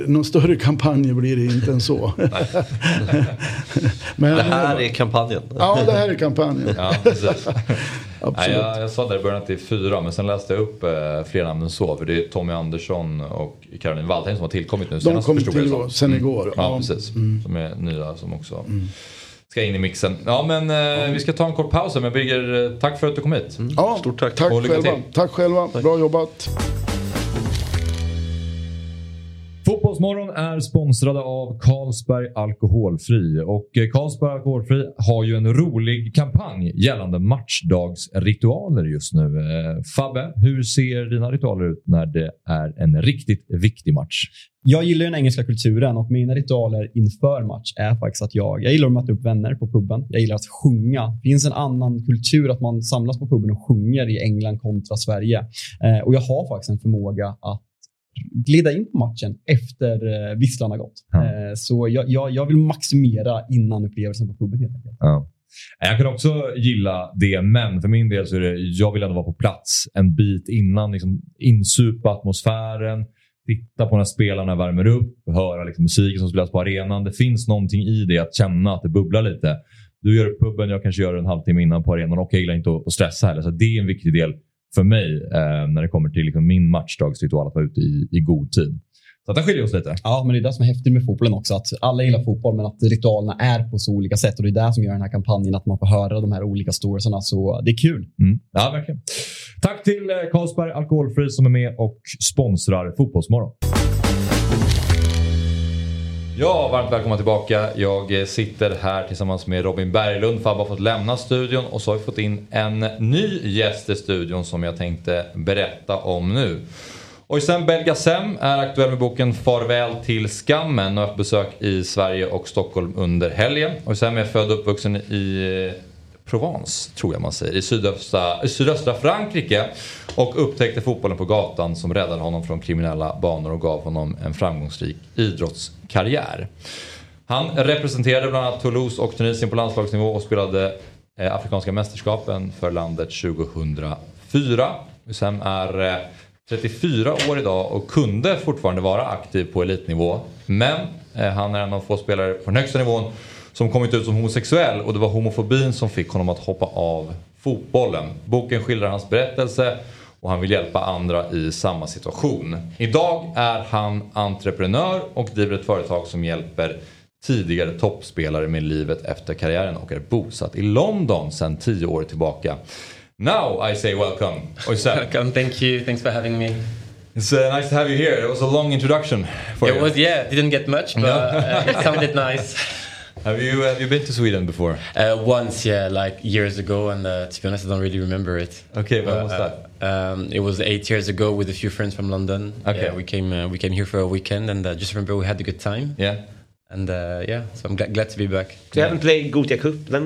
någon större kampanj blir det inte än så. [laughs] [laughs] men, Det här är kampanjen. Ja det här är kampanjen. Ja, precis. [laughs] Nej, jag, jag sa där i början att det är fyra, men sen läste jag upp eh, fler namn än så. För det är Tommy Andersson och Caroline Waldheim som har tillkommit nu. De senast, kom förstod jag till det igår, sen igår. Ja, Ja. Mm. precis. Som är nya som också ska in i mixen. Ja, men eh, vi ska ta en kort paus men Birger, eh, tack för att du kom hit. Ja, Stort tack. Tack själva. Tack själva. Bra jobbat. Fotbollsmorgon är sponsrade av Carlsberg Alkoholfri. Och eh, Carlsberg Alkoholfri har ju en rolig kampanj gällande matchdagsritualer just nu. Eh, Fabbe, hur ser dina ritualer ut när det är en riktigt viktig match? Jag gillar den engelska kulturen och mina ritualer inför match är faktiskt att jag, jag gillar att möta upp vänner på puben. Jag gillar att sjunga. Det finns en annan kultur att man samlas på puben och sjunger i England kontra Sverige. Eh, och jag har faktiskt en förmåga att glida in på matchen efter eh, visslan har gått. Ja. Eh, så jag, jag, jag vill maximera innan upplevelsen på puben helt enkelt. Ja. Jag kan också gilla det, men för min del så är det, jag vill ändå vara på plats en bit innan. Liksom, insupa atmosfären, titta på när spelarna värmer upp, höra liksom, musiken som spelas på arenan. Det finns någonting i det att känna att det bubblar lite. Du gör det på puben, jag kanske gör det en halvtimme innan på arenan och jag gillar inte att, att stressa heller. Så det är en viktig del för mig eh, när det kommer till liksom, min matchdagsritual att vara ute i, i god tid. Så att det skiljer oss lite. Ja, men det är det som är häftigt med fotbollen också. Att alla gillar fotboll, men att ritualerna är på så olika sätt. Och det är det som gör den här kampanjen, att man får höra de här olika storiesarna. Så det är kul. Mm. Ja, verkligen. Tack till eh, Carlsberg Alkoholfri som är med och sponsrar Fotbollsmorgon. Ja, varmt välkomna tillbaka. Jag eh, sitter här tillsammans med Robin Berglund. Fabbe har fått lämna studion och så har vi fått in en ny gäst i studion som jag tänkte berätta om nu. Oysen Belgasem är aktuell med boken Farväl till skammen och har haft besök i Sverige och Stockholm under helgen. Oysen är född och uppvuxen i eh, Provence, tror jag man säger, i sydöstra, sydöstra Frankrike. Och upptäckte fotbollen på gatan som räddade honom från kriminella banor och gav honom en framgångsrik idrottskarriär. Han representerade bland annat Toulouse och Tunisien på landslagsnivå och spelade eh, Afrikanska mästerskapen för landet 2004. Sen är eh, 34 år idag och kunde fortfarande vara aktiv på elitnivå. Men eh, han är en av få spelare på den högsta nivån som kommit ut som homosexuell och det var homofobin som fick honom att hoppa av fotbollen. Boken skildrar hans berättelse och han vill hjälpa andra i samma situation. Idag är han entreprenör och driver ett företag som hjälper tidigare toppspelare med livet efter karriären och är bosatt i London sedan 10 år tillbaka. Now I say welcome, Oysa. Welcome, thank you. Thanks for having me. It's uh, nice to have you here. It was a long introduction for it you. was yeah, didn't get much, but No. uh, it sounded nice. Have you have you been to Sweden before? Uh, once, yeah, like years ago, and uh, to be honest, I don't really remember it. Okay, when But, was uh, Um, it was eight years ago with a few friends from London. Okay. Yeah, we came uh, we came here for a weekend, and uh, just remember we had a good time. Yeah. And uh, yeah, so I'm gla- glad to be back. So you haven't played Gothia Cup then?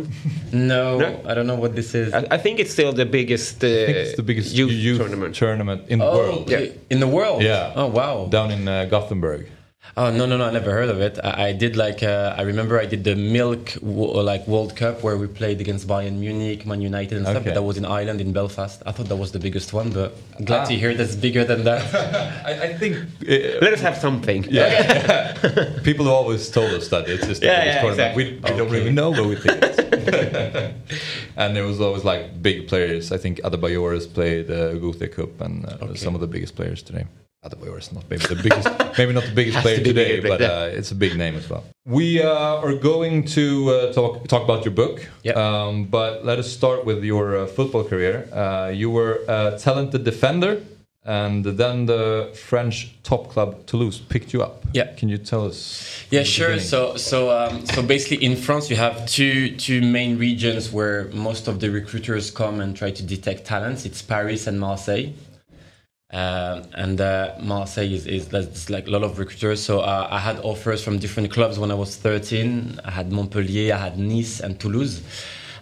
No, No? I don't know what this is. I, I think it's still the biggest, uh, I think it's the biggest youth, youth, tournament. tournament in the oh, world. Yeah. in the world. Yeah. Oh wow. Down in uh, Gothenburg. Oh no no no! I never heard of it. I, I did like uh, I remember I did the Milk wo- like World Cup where we played against Bayern Munich, Man United, and stuff. But that was in Ireland in Belfast. I thought that was the biggest one, but I'm glad Ah. to hear that's bigger than that. [laughs] I, I think uh, Let us have something. Yeah. [laughs] People have always told us that it's just the Yeah, biggest yeah, exactly. We, we don't really know, but we think it's. and there was always like big players. I think Adebayor has played uh, Gothia Cup and uh, some of the biggest players today. Adebayor is not maybe the biggest, [laughs] maybe not the biggest player to today, bigger, but uh, it's a big name as well. We uh, are going to uh, talk talk about your book, Yep. um, but let us start with your uh, football career. Uh, you were a talented defender, and then the French top club Toulouse picked you up. Yeah. Can you tell us? Yeah, sure. beginning? So, so, um, so basically, in France, you have two two main regions where most of the recruiters come and try to detect talents. It's Paris and Marseille. Um, and uh, Marseille is, is there's like a lot of recruiters. So uh, I had offers from different clubs when I was 13. I had Montpellier, I had Nice, and Toulouse.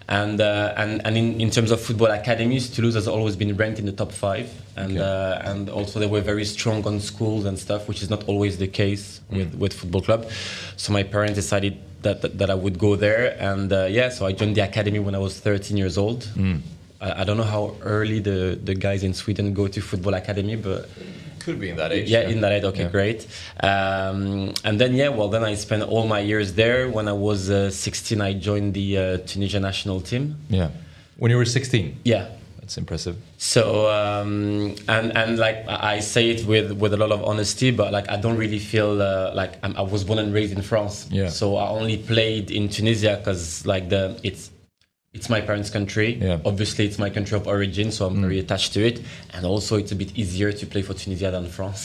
And uh, and and in, in terms of football academies, Toulouse has always been ranked in the top five, and Okay. uh, and also they were very strong on schools and stuff, which is not always the case with with football club. So my parents decided that that, that I would go there, and uh, yeah, so I joined the academy when I was 13 years old. I, I don't know how early the the guys in Sweden go to football academy, but Could be in that age. yeah, in that age, okay, Yeah. great. Um, and then yeah, well, then I spent all my years there. When I was uh, 16, I joined the uh, Tunisia national team. Yeah. When you were 16. Yeah. That's impressive. So um, and and like I I say it with with a lot of honesty, but like I don't really feel uh, like I'm, I was born and raised in France. Yeah. So I only played in Tunisia because like the it's it's my parents' country. Yeah. Obviously, it's my country of origin, so I'm very attached to it. And also, it's a bit easier to play for Tunisia than France.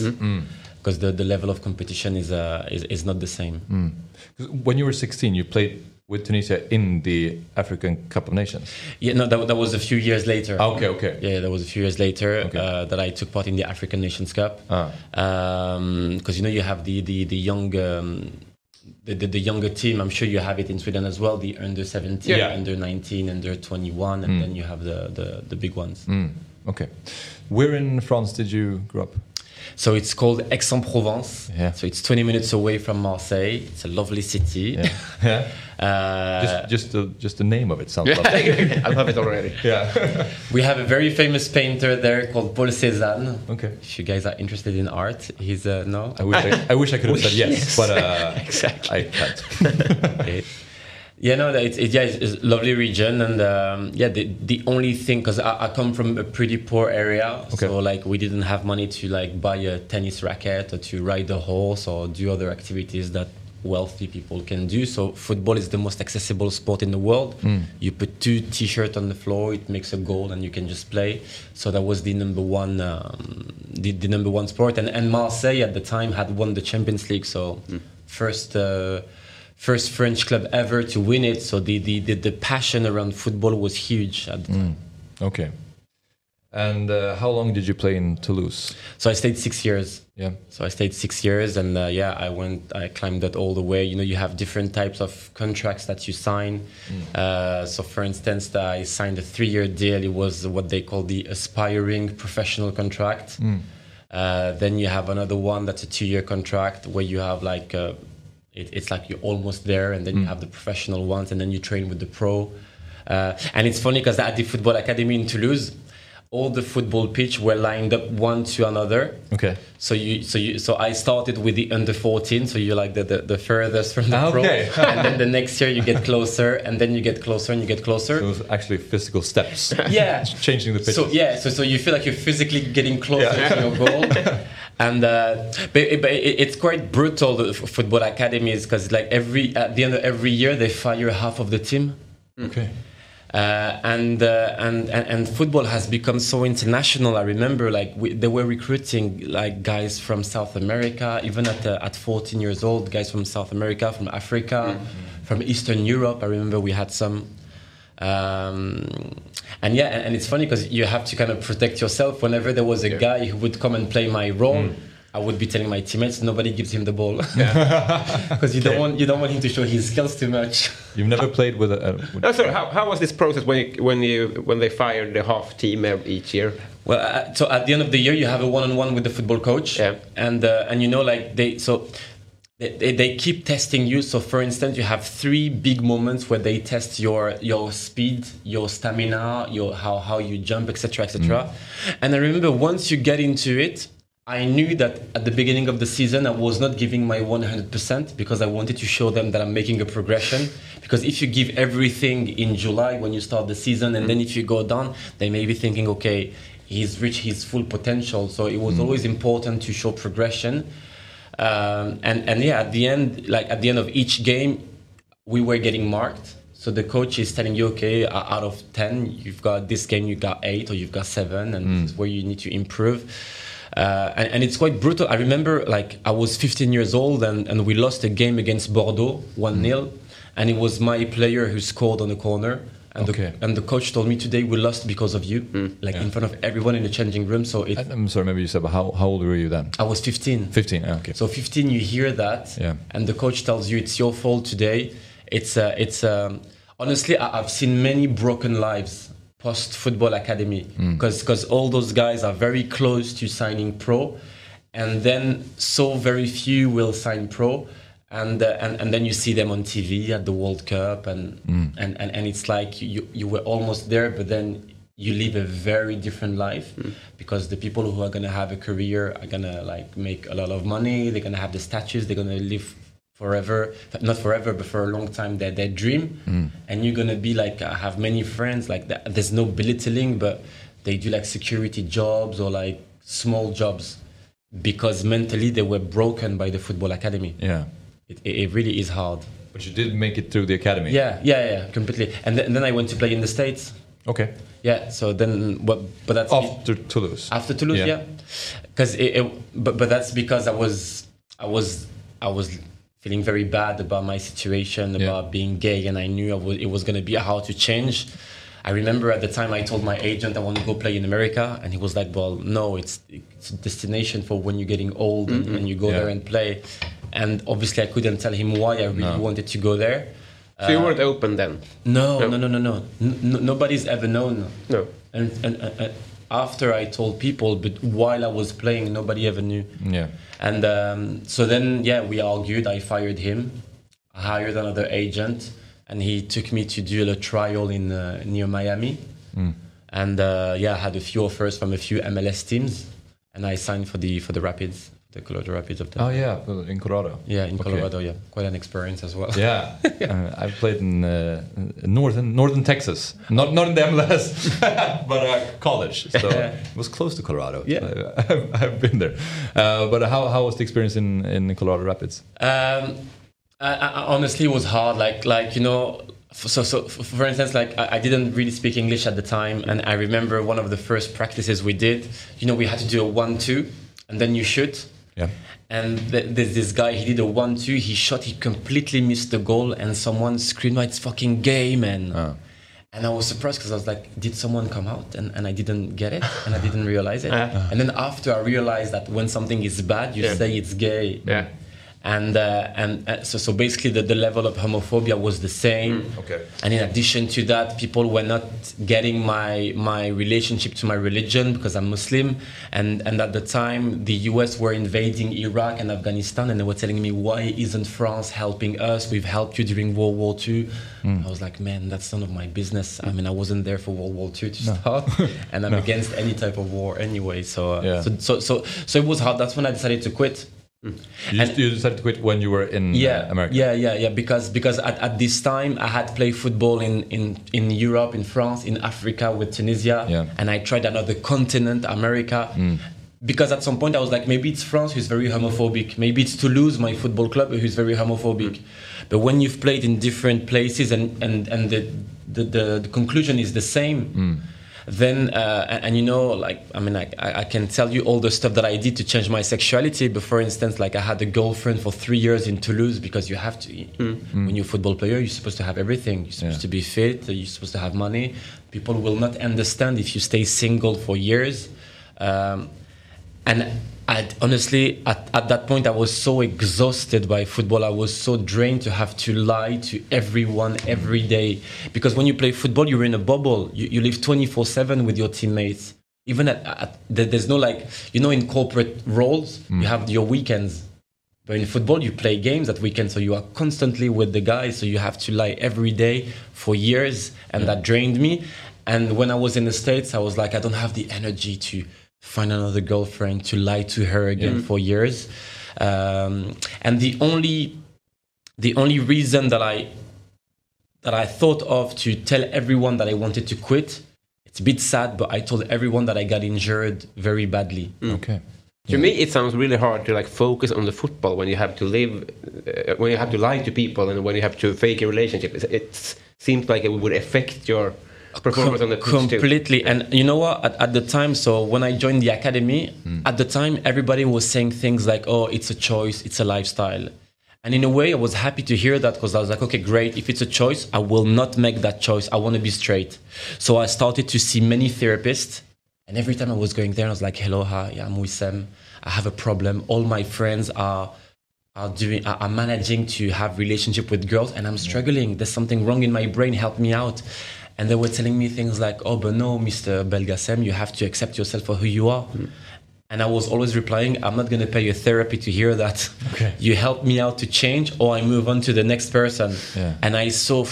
because the, the level of competition is, uh, is is not the same. 'Cause When you were 16, you played with Tunisia in the African Cup of Nations. Yeah, no, that, that was a few years later. Ah, okay, okay. Yeah, that was a few years later uh, that I took part in the African Nations Cup. Ah. Because you know you have the the the young. Um, the, the, the younger team, I'm sure you have it in Sweden as well. The under 17, Yeah. under 19, under 21, and Mm. then you have the, the, the big ones. Mm, okay. Where in France did you grow up? So it's called Aix-en-Provence. Yeah. So it's 20 minutes away from Marseille. It's a lovely city. Yeah. yeah. [laughs] Uh, just, just, the, just the name of it sounds [laughs] lovely. I have it already. [laughs] Yeah. we have a very famous painter there called Paul Cézanne. Okay. If you guys are interested in art, he's uh, no. I wish I, I wish I could have said yes, Yes. but uh, [laughs] exactly. I can't. Okay. Yeah, no, it's, it, yeah, it's, it's a lovely region, and um, yeah, the the only thing because I, I come from a pretty poor area, Okay. so like we didn't have money to like buy a tennis racket or to ride a horse or do other activities that wealthy people can do. So football is the most accessible sport in the world. Mm. You put two t-shirts on the floor, it makes a goal, and you can just play. So that was the number one, um, the, the number one sport. And, and Marseille at the time had won the Champions League, so first. Uh, First French club ever to win it, so the, the, the, the passion around football was huge at the time. Mm. Okay. And uh, how long did you play in Toulouse? So I stayed six years. Yeah. So I stayed six years, and uh, yeah, I went, I climbed that all the way. You know, you have different types of contracts that you sign. Uh, so, for instance, I signed a three-year deal. It was what they call the aspiring professional contract. Mm. Uh, then you have another one that's a two-year contract where you have like uh, it, it's like you're almost there, and then you Mm. have the professional ones, and then you train with the pro. Uh, and it's funny because at the football academy in Toulouse, all the football pitch were lined up one to another. Okay. So you, so you, so I started with the under 14. So you're like the, the, the furthest from the Ah, okay. pro, [laughs] and then the next year you get closer, and then you get closer and you get closer. So it was actually physical steps. [laughs] Yeah. Changing the pitch. So yeah, so so you feel like you're physically getting closer Yeah. to your goal, [laughs] and uh, but, it- but it- it's quite brutal the f- football academies because like every at the end of every year they fire half of the team. Okay. Uh, and, uh, and and and football has become so international. I remember like we, they were recruiting like guys from South America, even at uh, at 14 years old, guys from South America, from Africa, from Eastern Europe. I remember we had some. Um, and yeah, and, and it's funny because you have to kind of protect yourself. Whenever there was a guy who would come and play my role, I would be telling my teammates nobody gives him the ball because [laughs] you don't want you don't want him to show his skills too much. You've never played with a. a with No, sorry, how, how was this process when you, when you when they fired the half team each year? Well, uh, so at the end of the year, you have a one-on-one with the football coach, and uh, and you know, like they so they, they, they keep testing you. So, for instance, you have three big moments where they test your your speed, your stamina, your how how you jump, etc., etc. And I remember once you get into it. I knew that at the beginning of the season I was not giving my 100% because I wanted to show them that I'm making a progression. Because if you give everything in July when you start the season and then mm. if you go down, they may be thinking, okay, he's reached his full potential. So it was mm. always important to show progression. Um, and, and yeah, at the end, like at the end of each game, we were getting marked. So the coach is telling you, okay, out of 10, you've got this game, you got eight or you've got seven, and mm. this is where you need to improve. Uh, and, and it's quite brutal. I remember like I was 15 years old and, and we lost a game against Bordeaux 1 0. And it was my player who scored on the corner. And, Okay. the, and the coach told me today we lost because of you, like in front of everyone in the changing room. So it, I'm sorry, maybe you said, but how, how old were you then? I was 15. 15, yeah, okay. So 15, you hear that, Yeah. and the coach tells you it's your fault today. It's uh, it's um, honestly, I- I've seen many broken lives post football academy Mm. because all those guys are very close to signing pro, and then so very few will sign pro. And, uh, and and then you see them on TV at the World Cup, and Mm. and, and, and it's like you, you were almost there, but then you live a very different life because the people who are gonna have a career are gonna like make a lot of money. They're gonna have the statues. They're gonna live forever, not forever, but for a long time. Their their dream, Mm. and you're gonna be like I have many friends like that. There's no belittling, but they do like security jobs or like small jobs because mentally they were broken by the football academy. Yeah. It, it, it really is hard. But you did make it through the academy. Yeah, yeah, yeah, completely. And, th- and then I went to play in the States. Okay. Yeah. So then, but but that's After Toulouse. after Toulouse, Yeah. yeah, because it, it, but but that's because I was I was I was feeling very bad about my situation about being gay, and I knew I it was going to be how to change. I remember at the time I told my agent I want to go play in America, and he was like, "Well, no, it's it's a destination for when you're getting old and, Mhm. and you go Yeah. there and play." And obviously, I couldn't tell him why I really No. wanted to go there. So you Uh, weren't open then? no, No. no, no, no, no. N- nobody's ever known. No. And, and, and, and after I told people, but while I was playing, nobody ever knew. Yeah. And um, so then, yeah, we argued. I fired him. I hired another agent, and he took me to do a trial in uh, near Miami. Mm. And uh, yeah, I had a few offers from a few MLS teams, and I signed for the for the Rapids, the Colorado Rapids of the. Oh yeah, in Colorado. Yeah, in Okay. Colorado. Yeah, quite an experience as well. Yeah, [laughs] uh, I've played in uh, northern northern Texas, not not in the MLS, [laughs] but uh, college. So [laughs] it was close to Colorado. Yeah. I've, I've been there. Uh, but how how was the experience in in Colorado Rapids? Um, I, I, honestly, it was hard. Like, like you know, so so for instance, like I, I didn't really speak English at the time, and I remember one of the first practices we did. You know, we had to do a one-two, and then you shoot. Yeah. And th- there's this guy. He did a one-two. He shot. He completely missed the goal, and someone screamed, "Oh, "It's fucking gay, man!" And I was surprised because I was like, "Did someone come out?" And, and I didn't get it, and I didn't realize it. Uh. And then after I realized that when something is bad, you Yeah. say it's gay. Yeah. And uh, and uh, so so basically the, the level of homophobia was the same. Okay. And in addition to that, people were not getting my my relationship to my religion because I'm Muslim. And and at the time, the U.S. were invading Iraq and Afghanistan, and they were telling me, "Why isn't France helping us? We've helped you during World War II." Mm. I was like, "Man, that's none of my business. I mean, I wasn't there for World War II to No. start, [laughs] and I'm No. against any type of war anyway." So, uh, Yeah. so so so so it was hard. That's when I decided to quit. You, you decided to quit when you were in yeah, uh, America. Yeah, yeah, yeah. Because because at, at this time I had played football in, in, in Europe, in France, in Africa with Tunisia, Yeah. and I tried another continent, America. Mm. Because at some point I was like, maybe it's France who's very homophobic. Maybe it's Toulouse, my football club, who's very homophobic. But when you've played in different places and, and, and the, the, the, the conclusion is the same, Mm. Then uh, and, and you know like i mean I, I I can tell you all the stuff that i did to change my sexuality. But for instance like i had a girlfriend for three years in toulouse because you have to when you're a football player you're supposed to have everything. You're supposed to be fit you're supposed to have money. People will not understand if you stay single for years. Um, and I honestly at, at that point I was so exhausted by football. I was so drained to have to lie to everyone every day because when you play football, you're in a bubble. You, you live 24 seven with your teammates. Even at, at there- there's no like you know in corporate roles mm. you have your weekends. But in football, you play games at weekends, so you are constantly with the guys. So you have to lie every day for years, and that drained me. And when I was in the States, I was like, I don't have the energy to find another girlfriend to lie to her again Yeah. for years. Um, and the only, the only reason that I, that I thought of to tell everyone that I wanted to quit, it's a bit sad, but I told everyone that I got injured very badly. Okay. To me, it sounds really hard to like focus on the football when you have to live, uh, when you have to lie to people, and when you have to fake a relationship. It, it seems like it would affect your performance on the pitch too. completely. And you know what? At, at the time so when i joined the academy hmm. at the time everybody was saying things like oh it's a choice. It's a lifestyle. And in a way i was happy to hear that because i was like okay great. If it's a choice i will not make that choice. I want to be straight. So i started to see many therapists and every time i was going there i was like hello hi. I'm wissam i have a problem. All my friends are are doing are managing to have relationship with girls and i'm struggling. There's something wrong in my brain. Help me out and they were telling me things like oh but no mr belgasem you have to accept yourself for who you are hmm. and i was always replying i'm not going to pay you therapy to hear that Okay. [laughs] you help me out to change or i move on to the next person Yeah. and i saw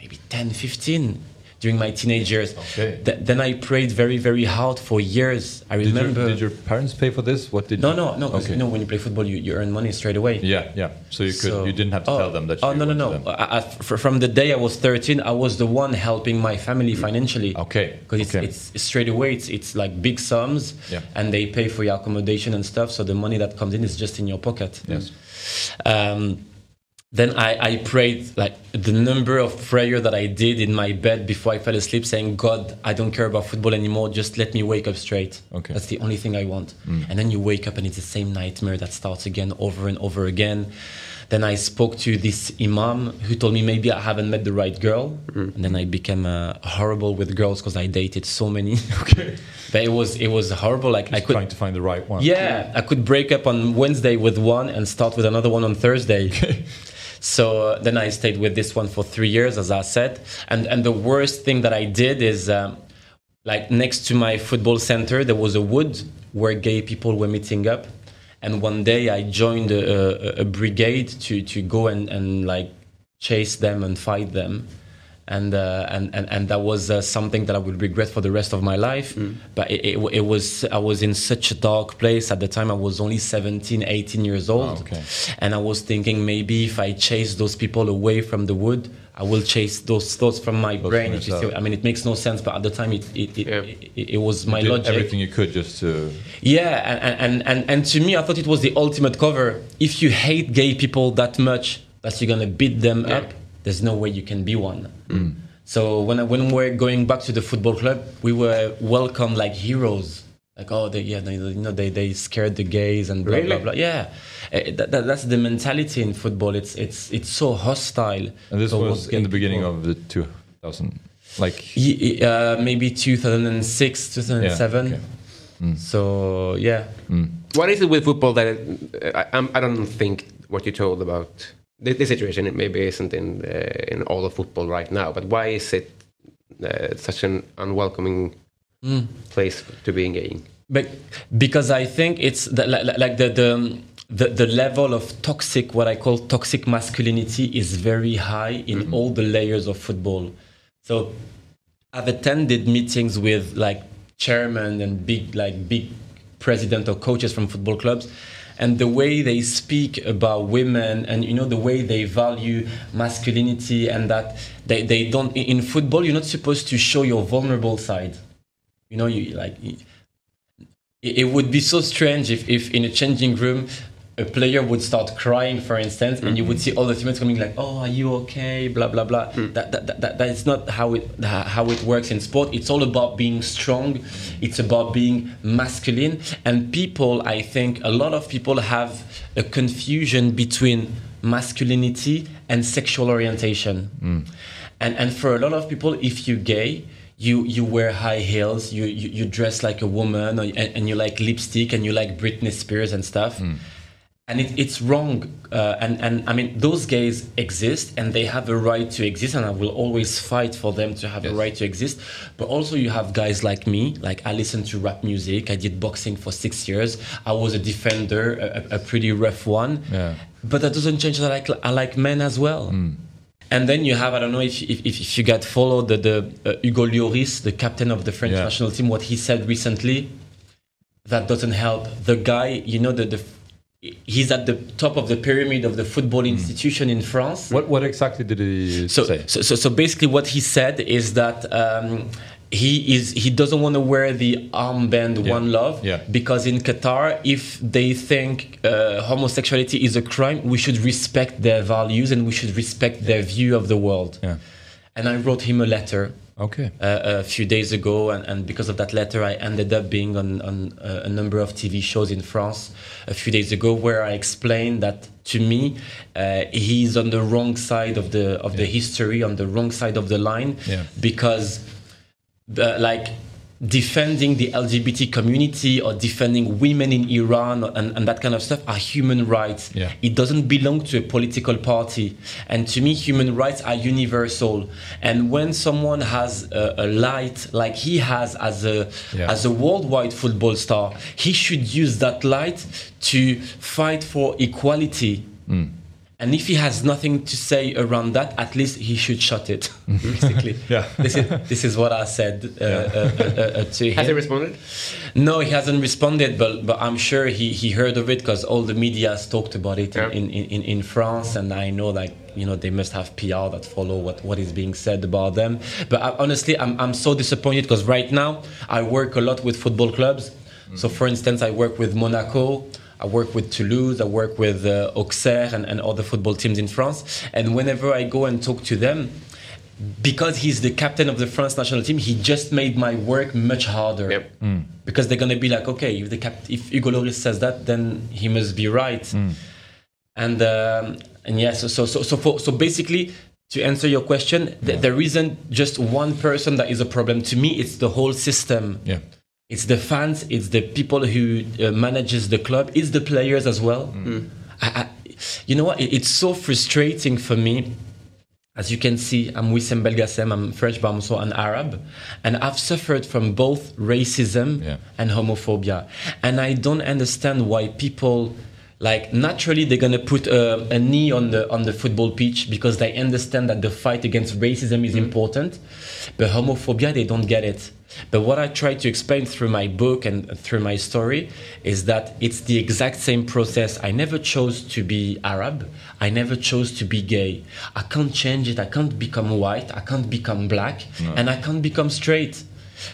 maybe 10 15 during my teenage years Okay. Th- then i prayed very very hard for years i Did, your, remember did your parents pay for this? What did no you? no no Okay. you know when you play football you, you earn money straight away Yeah, yeah. So you could, so- you didn't have to oh, tell them that. Oh no no no! I, I, from the day I was 13, I was the one helping my family financially. Okay. Because it's, okay. it's it's straight away. It's it's like big sums, Yeah. and they pay for your accommodation and stuff. So the money that comes in is just in your pocket. Yes. Um, then I, I prayed like the number of prayer that I did in my bed before I fell asleep, saying, "God, I don't care about football anymore. Just let me wake up straight. Okay. That's the only thing I want." Mm. And then you wake up and it's the same nightmare that starts again over and over again. Then I spoke to this imam who told me maybe I haven't met the right girl, and then I became uh, horrible with girls because I dated so many. [laughs] Okay. but it was it was horrible. Like I could trying to find the right one. yeah, I could break up on Wednesday with one and start with another one on Thursday. So uh, then I stayed with this one for three years, as I said. And and the worst thing that I did is, um, like next to my football center, there was a wood where gay people were meeting up. And one day I joined a, a, a brigade to to go and and like chase them and fight them. And, uh, and and and that was uh, something that I would regret for the rest of my life. But it, it, it was I was in such a dark place at the time. I was only 17, 18 years old, okay. and I was thinking maybe if I chase those people away from the wood, I will chase those thoughts from my brain. from you see I mean, it makes no sense, but at the time, it it, it, it, it was my you did logic. everything you could just to. Yeah, and, and, and, and to me, I thought it was the ultimate cover. If you hate gay people that much that you're gonna beat them up, there's no way you can be one. So when when we're going back to the football club, we were welcomed like heroes. Like oh, they, yeah, they, you know, they, they scared the gays and blah Really? blah blah. Yeah, Eh, that, that, that's the mentality in football. It's it's it's so hostile. And this towards was in the beginning people. of the 2000. Like. Uh, maybe 2006, 2007. okay. Mm. So yeah. What is it with football that uh, I, I don't think what you told about the, the situation it maybe isn't in uh, in all of football right now, but why is it uh, such an unwelcoming Mm. place to be in? But because I think it's the, like, like the, the the the level of toxic, what I call toxic masculinity, is very high in all the layers of football. So I've attended meetings with like chairman and big like big president or coaches from football clubs and the way they speak about women and you know the way they value masculinity and that they, they don't in football you're not supposed to show your vulnerable side. You know you like it, it would be so strange if, if in a changing room a player would start crying for instance and you would mhm. see all the teammates coming like oh are you okay? Blah blah blah. Mm. That, that, that, that, that is not how it how it works in sport. It's all about being strong. It's about being masculine. And people i think a lot of people have a confusion between masculinity and sexual orientation. Mm. And and for a lot of people if you're gay you you wear high heels you you, you dress like a woman or, and, and you like lipstick and you like britney spears and stuff mm. And it, it's wrong uh, and and i mean those gays exist and they have a right to exist and i will always fight for them to have a right to exist but also you have guys like me like i listen to rap music i did boxing for six years i was a defender a, a pretty rough one Yeah. but that doesn't change that i like, I like men as well and then you have, I don't know if, if, if if you got followed the, the uh, Hugo Lloris, the captain of the French Yeah. national team, what he said recently, that doesn't help. The guy, you know, the, the he's at the top of the pyramid of the football institution in France. What what exactly did he So, say? so, so, so basically, what he said is that um, he is he doesn't want to wear the armband One Love Yeah. because in Qatar, if they think uh, homosexuality is a crime, we should respect their values and we should respect their view of the world. Yeah. And I wrote him a letter. Okay. Uh, a few days ago, and, and because of that letter, I ended up being on, on uh, a number of TV shows in France a few days ago, where I explained that to me, uh, he's on the wrong side of the of the history, on the wrong side of the line, Yeah. because the, like defending the LGBT community or defending women in Iran and, and that kind of stuff are human rights. Yeah. It doesn't belong to a political party. And to me, human rights are universal. And when someone has a, a light like he has as a Yeah. as a worldwide football star, he should use that light to fight for equality. Mm. And if he has nothing to say around that, at least he should shut it. [laughs] Basically, Yeah. This is this is what I said uh, uh, uh, uh, to him. Has he responded? No, he hasn't responded, but but I'm sure he, he heard of it because all the media has talked about it Yeah. in, in, in, in France, and I know like you know they must have PR that follow what, what is being said about them. But I, honestly, I'm I'm so disappointed because right now I work a lot with football clubs. So for instance, I work with Monaco. I work with Toulouse, I work with uh, Auxerre and, and other football teams in France. And whenever I go and talk to them, because he's the captain of the France national team, he just made my work much harder. Because they're gonna be like, okay, if the cap- if Hugo Lloris says that, then he must be right. And um, and yeah, so so so so, for, so basically. To answer your question, th- there isn't just one person that is a problem. To me, it's the whole system. Yeah. It's the fans, it's the people who uh, manages the club, it's the players as well. I, I, you know what? It- It's so frustrating for me. As you can see, I'm Wissem Belgasem, I'm French, but I'm also an Arab. And I've suffered from both racism and homophobia. And I don't understand why people, like, naturally they're gonna put a, a knee on the, on the football pitch because they understand that the fight against racism is mm-hmm. important. But homophobia, they don't get it. But what I try to explain through my book and through my story is that it's the exact same process. I never chose to be Arab. I never chose to be gay. I can't change it. I can't become white. I can't become black. No. And I can't become straight.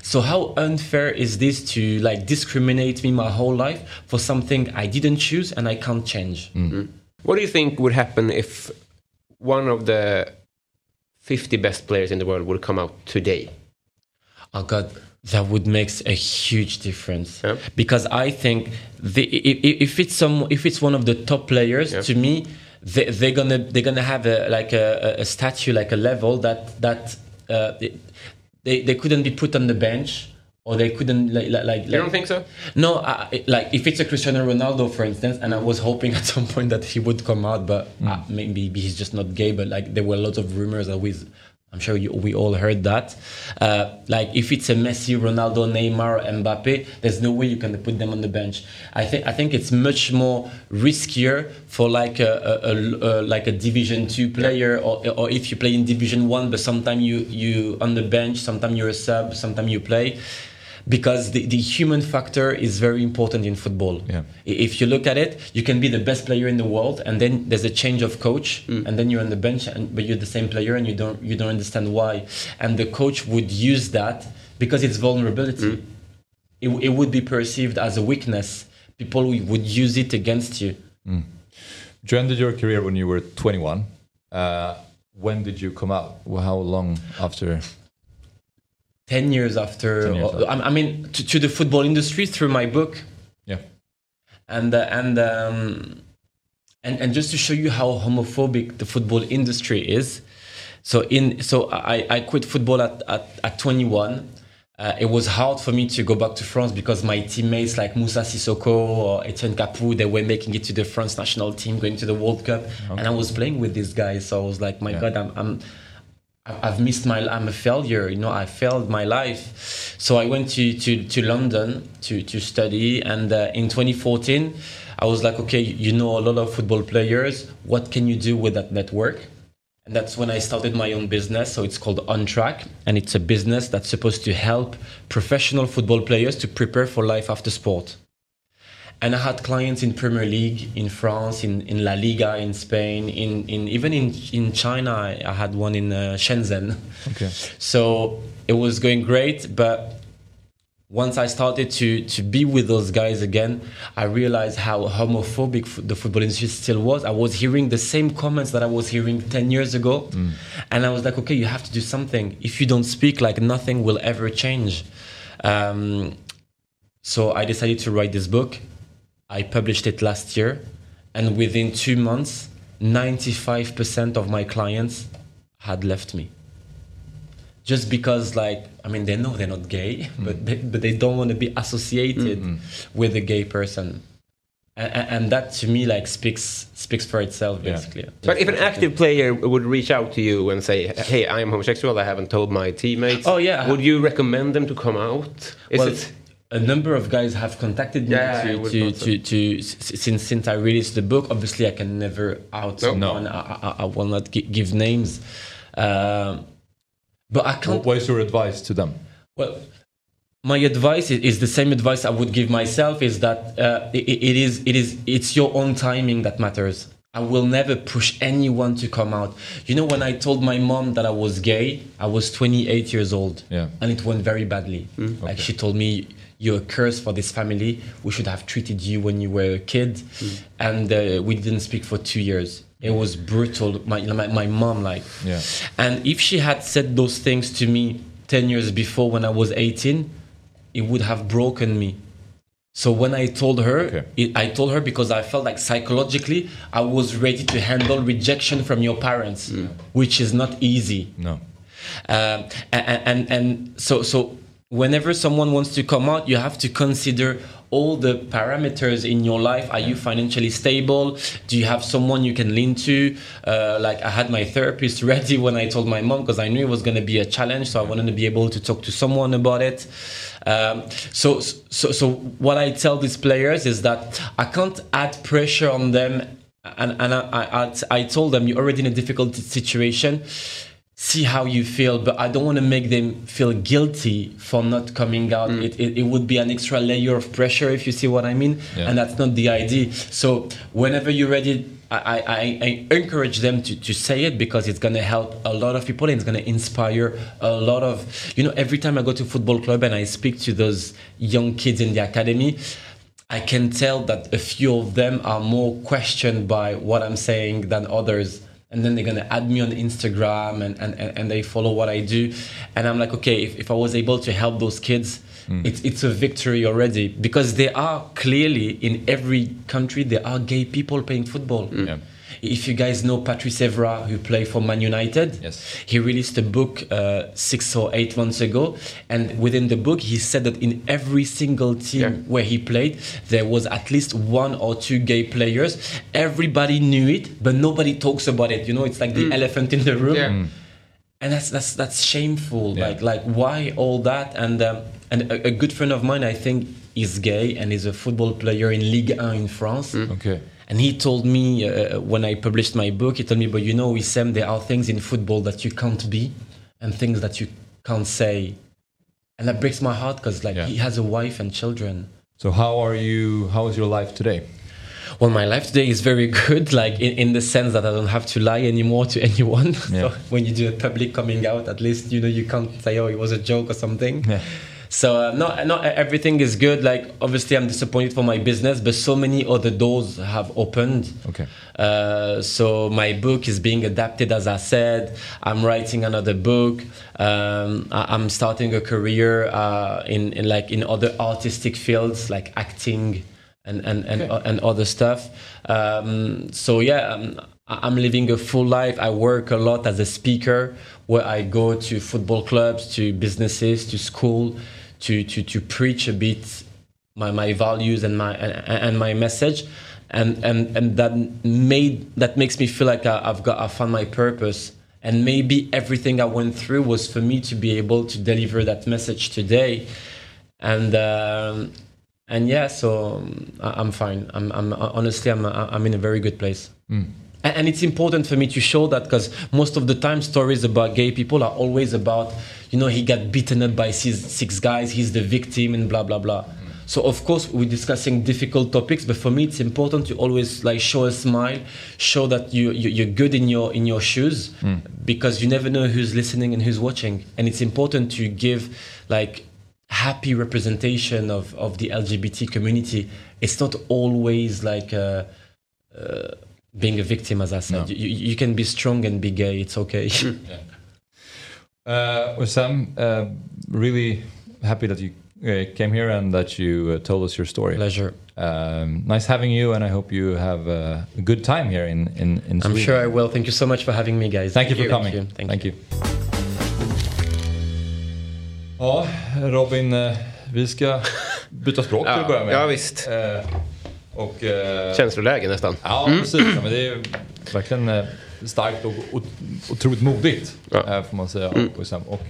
So how unfair is this to like discriminate me my whole life for something I didn't choose and I can't change? What do you think would happen if one of the 50 best players in the world would come out today? Oh God, that would make a huge difference. Because I think the, if, if it's some, if it's one of the top players, to me, they, they're gonna they're gonna have a like a, a statue, like a level that that uh, they they couldn't be put on the bench. Or they couldn't like like. like You don't think so? No, I, like if it's a Cristiano Ronaldo, for instance, and I was hoping [laughs] at some point that he would come out, but uh, maybe he's just not gay. But like there were lots of rumors that we, I'm sure you, we all heard that. Uh, like if it's a Messi, Ronaldo, Neymar, Mbappe, there's no way you can put them on the bench. I think I think it's much more riskier for like a, a, a, a like a Division Two player, or or if you play in Division One, but sometimes you you on the bench, sometimes you're a sub, sometimes you play because the, the human factor is very important in football. Yeah. If you look at it, you can be the best player in the world, and then there's a change of coach, mm. and then you're on the bench, and, but you're the same player, and you don't you don't understand why. And the coach would use that because it's vulnerability. Mm. It, it would be perceived as a weakness. People would use it against you. Mm. You ended your career when you were 21. Uh, when did you come out? How long after? 10 years after, 10 years or- I I mean, to, to the football industry through my book. Yeah. And, uh, and, um, and, and just to show you how homophobic the football industry is. So in, so I, I quit football at, at, at 21. Uh, it was hard for me to go back to France because my teammates like Moussa Sissoko or Etienne Capou, they were making it to the France national team, going to the World Cup. And I was playing with these guys. So I was like, my God, I'm, I'm, I've missed my I'm a failure you know I failed my life. So I went to to, to London to to study and uh, in 2014 I was like okay you know a lot of football players. What can you do with that network? And that's when I started my own business. So it's called On Track and it's a business that's supposed to help professional football players to prepare for life after sport and I had clients in Premier League in France, in, in La Liga in Spain, in, in even in in China. I, had one in uh, Shenzhen. Okay. [laughs] So it was going great, but once I started to to be with those guys again, I realized how homophobic the football industry still was. I was hearing the same comments that I was hearing ten years ago, and I was like, okay, you have to do something. If you don't speak, like nothing will ever change. Um, so I decided to write this book. I published it last year, and within two months, 95% of my clients had left me. Just because, like, I mean, they know they're not gay, [laughs] but mm-hmm. they, but they don't want to be associated mm-hmm. with a gay person, and, and that to me like speaks speaks for itself, basically. But if an active player would reach out to you and say, "Hey, I am homosexual. I haven't told my teammates." Oh, yeah. Would you recommend them to come out? Is well, it? A number of guys have contacted me Yeah, I to, to, to, to, since since I released the book. Obviously, I can never out No. someone. I, I, I will not gi- give names, um, but I can't. What is your advice to them? Well, my advice is, is the same advice I would give myself: is that uh, it, it is it is it's your own timing that matters. I will never push anyone to come out. You know, when I told my mom that I was gay, I was 28 years old, Yeah. and it went very badly. Like she told me, you're a curse for this family. We should have treated you when you were a kid, and uh, we didn't speak for two years. It was brutal. My, my my mom like, Yeah. and if she had said those things to me ten years before when I was eighteen, it would have broken me. So when I told her, it, I told her because I felt like psychologically I was ready to handle rejection from your parents, which is not easy. No. Um, and, and and so so whenever someone wants to come out, you have to consider all the parameters in your life. Are you financially stable? Do you have someone you can lean to? Uh, like I had my therapist [laughs] ready when I told my mom because I knew it was going to be a challenge, so I wanted to be able to talk to someone about it. Um, so, so, so what I tell these players is that I can't add pressure on them, and, and I, I, I- I told them you're already in a difficult situation see how you feel but i don't want to make them feel guilty for not coming out mm. it, it, it would be an extra layer of pressure if you see what i mean Yeah. and that's not the idea so whenever you're ready I, I, I- I encourage them to, to say it because it's going to help a lot of people and it's going to inspire a lot of you know every time i go to football club and i speak to those young kids in the academy I can tell that a few of them are more questioned by what I'm saying than others. And then they're gonna add me on Instagram and, and, and and they follow what I do. And I'm like, okay, if, if I was able to help those kids, mm. it's it's a victory already. Because there are clearly in every country there are gay people playing football. Mm. If you guys know Patrice Evra, who played for Man United, Yes. he released a book uh, six or eight months ago, and within the book, he said that in every single team where he played, there was at least one or two gay players. Everybody knew it, but nobody talks about it. You know, it's like the Mm. elephant in the room. Yeah. Mm. And that's that's that's shameful. Like like why all that? And um, and a, a good friend of mine, I think, is gay and is a football player in Ligue 1 in France. Okay. And he told me uh, when I published my book, he told me, but you know, Wissam, there are things in football that you can't be and things that you can't say. And that breaks my heart because like he has a wife and children. So how are you? How is your life today? Well, my life today is very good, [laughs] like in, in the sense that I don't have to lie anymore to [laughs] anyone. Yeah. so when you do a public coming out, at least you know you can't say, "Oh, it was a joke" or something. So uh, no, no, everything is good. Like obviously, I'm disappointed for my business, but so many other doors have opened. Okay. Uh, so my book is being adapted, as I said. I'm writing another book. Um, I, I'm starting a career uh, in, in like in other artistic fields like acting and and and, Okay. and other stuff. Um, so yeah, um, I'm living a full life. I work a lot as a speaker, where I go to football clubs, to businesses, to school, to to to preach a bit my, my values and my and, my message. And and and that made that makes me feel like I, I've got I found my purpose. And maybe everything I went through was for me to be able to deliver that message today. And um, and yeah so I, I'm fine. I'm, I'm honestly I'm I'm in a very good place. Mm. and, and it's important for me to show that because most of the time stories about gay people are always about you know he got beaten up by six, six guys. He's the victim and blah blah blah. So of course we're discussing difficult topics but for me it's important to always like show a smile show that you, you you're good in your in your shoes Mm. because you never know who's listening and who's watching. And it's important to give like happy representation of of the lgbt community. It's not always like uh, uh, being a victim as i said. You, you you can be strong and be gay. It's okay [laughs] [laughs] Uh, well, Sam, uh, really happy that you uh, came here and that you uh, told us your story. Pleasure. Um, nice having you, and I hope you have uh, a good time here in in, in i'm Sweden. sure i will thank you so much for having me guys Thank you for coming. thank you, Thank you. Ja, Robin, eh, vi ska byta språk till att börja med. ja, visst. Och, Känsloläge nästan. Ja, Mm. precis. Ja, men det är verkligen starkt och ot- otroligt modigt, eh, får man säga. Mm. Och,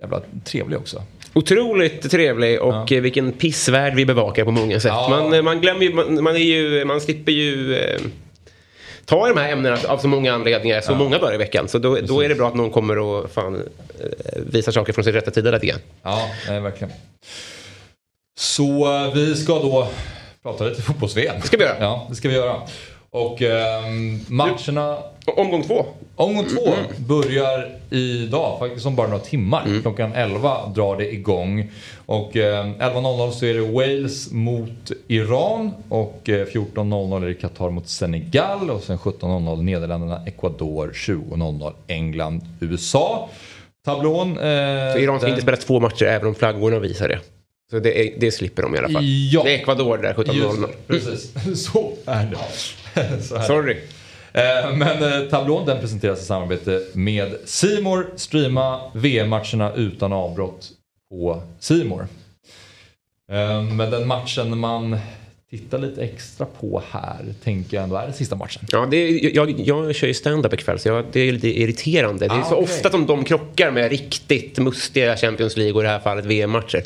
jävla trevlig också. Otroligt trevlig och eh, vilken pissvärld vi bevakar på många sätt. Ja. Man, eh, man glömmer ju, man, man, är ju, man slipper ju eh, ta de här ämnena av så många anledningar så Ja. många dagar i veckan. Så då, då är det bra att någon kommer och fan, eh, visar saker från sin rätta sida lite grann. Ja, nej, verkligen. Så eh, vi ska då prata lite fotbolls-VM. Det ska vi göra. Ja, det ska vi göra. Och ehm, matcherna... Omgång två. Omgång två Mm. börjar idag, faktiskt om bara några timmar. Klockan 11 drar det igång. Och eh, 11.00 så är det Wales mot Iran och eh, 14.00 är det Qatar mot Senegal och sen 17.00 Nederländerna, Ecuador, 20.00 England, USA. Tablån... Eh, Så Iran ska den- inte spela två matcher även om flaggorna visar det. Så det, är, det slipper de i alla fall. Ja. Det är Ecuador där 17.00. Just det, precis. [laughs] Så är det. [laughs] Så. Sorry. Eh, men eh, tablån den presenteras i samarbete med Simor. Streama VM-matcherna utan avbrott på Simor. Eh, men den matchen man tittar lite extra på här tänker jag ändå är den sista matchen. Ja, det är, jag, jag kör ju stand-up ikväll så jag, det är lite irriterande. Det är Ah, så okej. ofta som de krockar med riktigt mustiga Champions League och i det här fallet VM-matcher.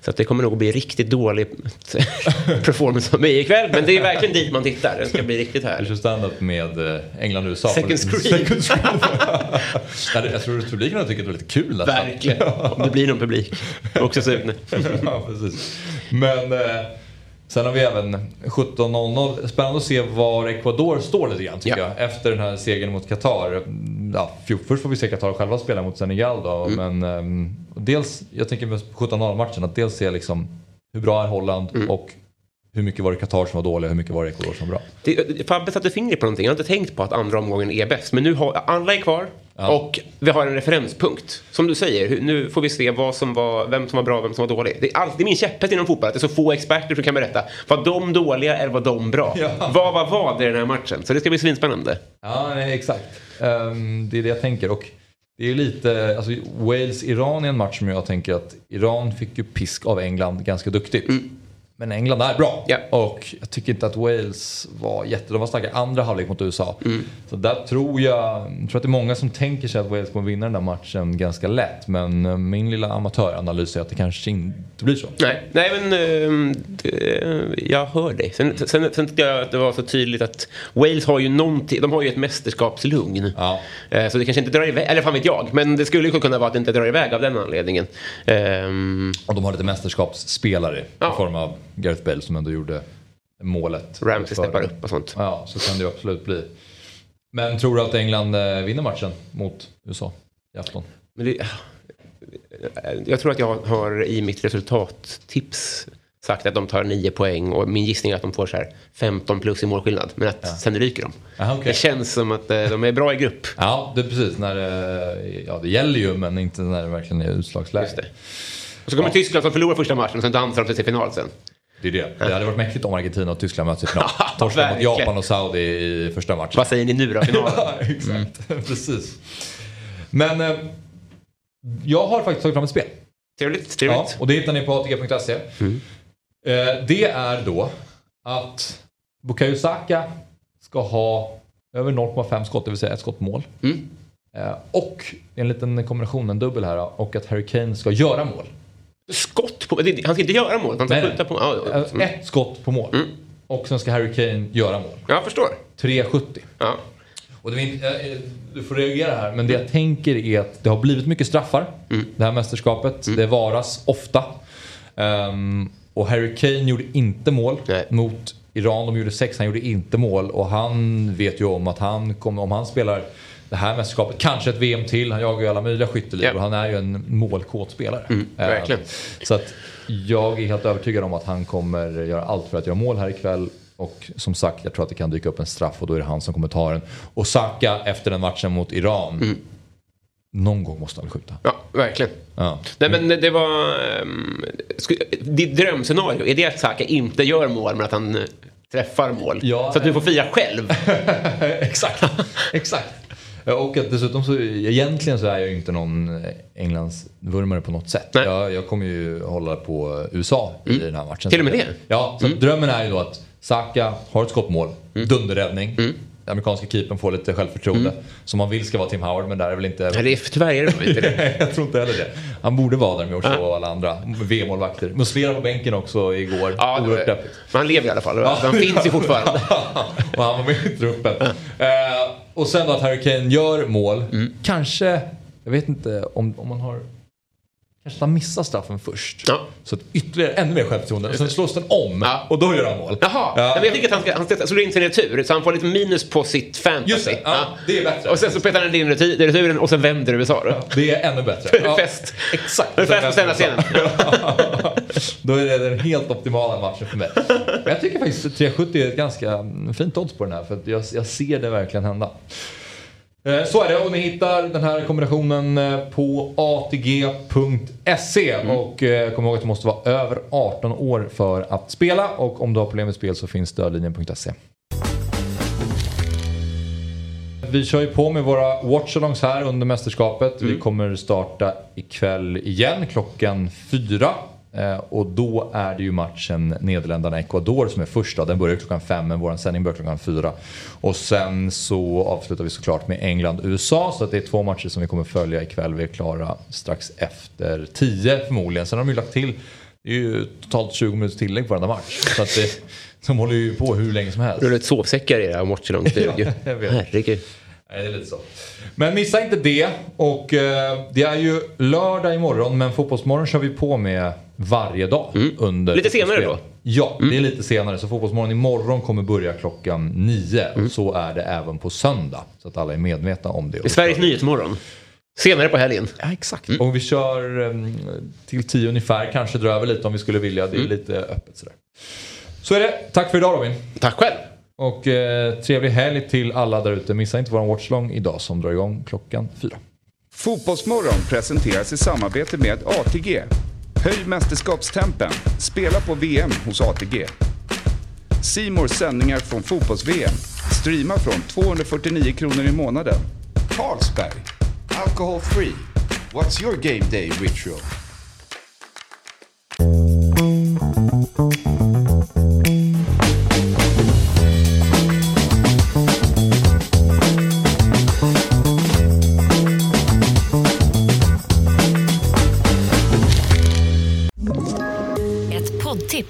Så att det kommer nog bli riktigt dålig [laughs] performance av mig ikväll. Men det är verkligen dit man tittar. Det ska bli riktigt Du här. kör stand-up med eh, England och USA. [laughs] Second screen. Second screen. [laughs] Jag tror att publiken har tyckt att det var lite kul nästan. Verkligen. Om det blir någon publik. Också sugna. ja, precis. Men eh, sen har vi även 17.00. Spännande att se var Ecuador står lite grann tycker Ja. jag. Efter den här segern mot Qatar. Ja, först får vi se Qatar själva spela mot Senegal då. Mm. Men ehm, dels, jag tänker med 17.00 matchen att dels se liksom hur bra är Holland Mm. och hur mycket var det Qatar som var dåliga hur mycket var det Ecuador som var bra. Det, Fabbe satte fingret på någonting. Jag har inte tänkt på att andra omgången är bäst. Men nu har alla är kvar. Och vi har en referenspunkt. Som du säger, nu får vi se vad som var, vem som var bra och vem som var dålig. Det är, alltid, det är min käpphäst inom fotboll, att det är så få experter som kan berätta. Var de dåliga eller var de bra? Vad var vad i den här matchen? Så det ska bli svinspännande. Ja, exakt. Ehm, det är det jag tänker. Och det är lite, alltså Wales-Iran är en match som jag tänker att Iran fick ju pisk av England ganska duktigt. Men England är bra. Och jag tycker inte att Wales var jätte... De var starka andra halvlek mot USA. Så där tror jag, jag tror att det är många som tänker sig att Wales kommer vinna den där matchen ganska lätt. Men eh, min lilla amatöranalys är att det kanske inte blir så. Nej, nej men ehm, det, jag hör dig. Sen, sen, sen tyckte jag att det var så tydligt att Wales har ju någonting, de har ju ett mästerskapslugn. Eh, Så det kanske inte drar iväg, eller fan vet jag. Men det skulle ju kunna vara att det inte drar iväg av den anledningen. Ehm, Och de har lite mästerskapsspelare i form av Gareth Bale som ändå gjorde målet. Ramsey steppar upp och sånt. Ja, så kan det ju absolut bli. Men tror du att England eh, vinner matchen mot USA i afton? Men det, jag tror att jag har i mitt resultattips sagt att de tar 9 poäng och min gissning är att de får så här 15 plus i målskillnad. Men att sen ryker de. Aha, okej. Det känns som att eh, de är bra i grupp. Ja, det är precis. När, det- ja, det gäller ju men inte när det verkligen är utslagsläge. Just det. Och så kommer Tyskland som förlorar första matchen och sen dansar de sig till final sen. Det är det. Det hade varit mäktigt om Argentina och Tyskland möts i final. [laughs] Torska mot. Japan och Saudi i första matchen. Vad säger ni nu då? Finalen? [laughs] ja, exakt. [laughs] Precis. Men eh, jag har faktiskt tagit fram ett spel. Trevligt, trevligt. Ja, och det hittar ni på atg.se. Eh, det är då att Bukayo Saka ska ha över 0,5 skott, det vill säga ett skott mål. Eh, och en liten kombination, en dubbel här, och att Harry Kane ska göra mål. Skott på... det- Han ska inte göra mål, han ska Nej, skjuta på... Ja, ja. Eh, Ett skott på mål. Och sen ska Harry Kane göra mål. Jag förstår. 3,70. Ja. Och det, eh, du får reagera här, men det jag tänker är att det har blivit mycket straffar. Det här mästerskapet. Det varas ofta. Ehm, och Harry Kane gjorde inte mål mot Iran. De gjorde sex, han gjorde inte mål. Och han vet ju om att han kommer, om han spelar det här mästerskapet, kanske ett VM till. Han jagar ju alla möjliga skytteligor. Han är ju en målkåt spelare. Ehm, verkligen. så att jag är helt övertygad om att han kommer göra allt för att göra mål här ikväll. Och som sagt, jag tror att det kan dyka upp en straff och då är det han som kommer ta den. Och Saka efter den matchen mot Iran. Någon gång måste han skjuta. Ja, verkligen. Ja. Nej men det var... Um, ditt drömscenario, är det att Saka inte gör mål men att han eh, träffar mål? Ja, så att du får fira själv? [laughs] Exakt. Exakt. Och att dessutom så egentligen så är jag ju inte någon Englands vurmare på något sätt. Jag, jag kommer ju hålla på USA i den här matchen. Till och med det? Ja, så drömmen är ju då att Saka har ett skottmål, dunderräddning. Amerikanska keepern får lite självförtroende. Som man vill ska vara Tim Howard men där är väl inte... Nej, det är, tyvärr är det inte det. [laughs] jag tror inte heller det. Han borde vara där med Ochoa och alla andra VM-målvakter. Muslera på bänken också igår. Ja, Oerhört deppigt. Men han lever i alla fall. Han finns ju fortfarande. [laughs] och han var med i truppen. Eh, och sen då att Harry Kane gör mål. Mm. Kanske, jag vet inte om, om man har... kanske han missar straffen först. Så att ytterligare ännu mer självförtroende. Och sen slås den om och då gör han mål. Jaha, Ja. men jag tycker att han ska, han ska slå in sin retur så han får lite minus på sitt fantasy. Just det, ja, det är bättre. Och sen så petar han in retur, returen och sen vänder USA då. Det är ännu bättre. [laughs] Ja. Fest. Exakt. Det är fest på Stena-scenen. [laughs] Då är det den helt optimala matchen för mig. Men jag tycker faktiskt att 370 är ett ganska fint odds på den här för jag, jag ser det verkligen hända. Eh, Så är det och ni hittar den här kombinationen eh, på atg.se Mm. och eh, kom ihåg att du måste vara över 18 år för att spela och om du har problem med spel så finns stödlinjen.se. Vi kör ju på med våra watchalongs här under mästerskapet. Vi kommer starta ikväll igen klockan fyra. Eh, och då är det ju matchen Nederländerna-Ecuador som är första. Den börjar klockan fem men vår sändning börjar klockan fyra. Och sen så avslutar vi såklart med England-USA. Så att det är två matcher som vi kommer följa ikväll. Vi är klara strax efter tio förmodligen. Sen har de ju lagt till, det är ju totalt 20 minuters tillägg på varenda match. Så att det, de håller ju på hur länge som helst. Rullar ut sovsäckar i era matchalongstudio. [laughs] Ja, jag vet. Herregud. Nej, det är lite så. Men missa inte det. Och eh, det är ju lördag imorgon men Fotbollsmorgon kör vi på med varje dag. Under Mm. Lite senare då? Mm. Ja, det är lite senare. Så Fotbollsmorgon imorgon kommer börja klockan nio. Mm. Så är det även på söndag. Så att alla är medvetna om det. Det är Sveriges Nyhetsmorgon. Senare på helgen. Ja, exakt. Och vi kör um, till tio ungefär. Kanske drar över lite om vi skulle vilja. Mm. Det är lite öppet sådär. Så är det. Tack för idag Robin. Tack själv. Och eh, trevlig helg till alla där ute. Missa inte våran watchlong idag som drar igång klockan fyra. Fotbollsmorgon presenteras i samarbete med ATG. Höj mästerskapstempen. Spela på VM hos ATG. Simors sändningar från fotbolls-VM. Streama från 249 kronor i månaden. Carlsberg. Alcohol free. What's your game day ritual?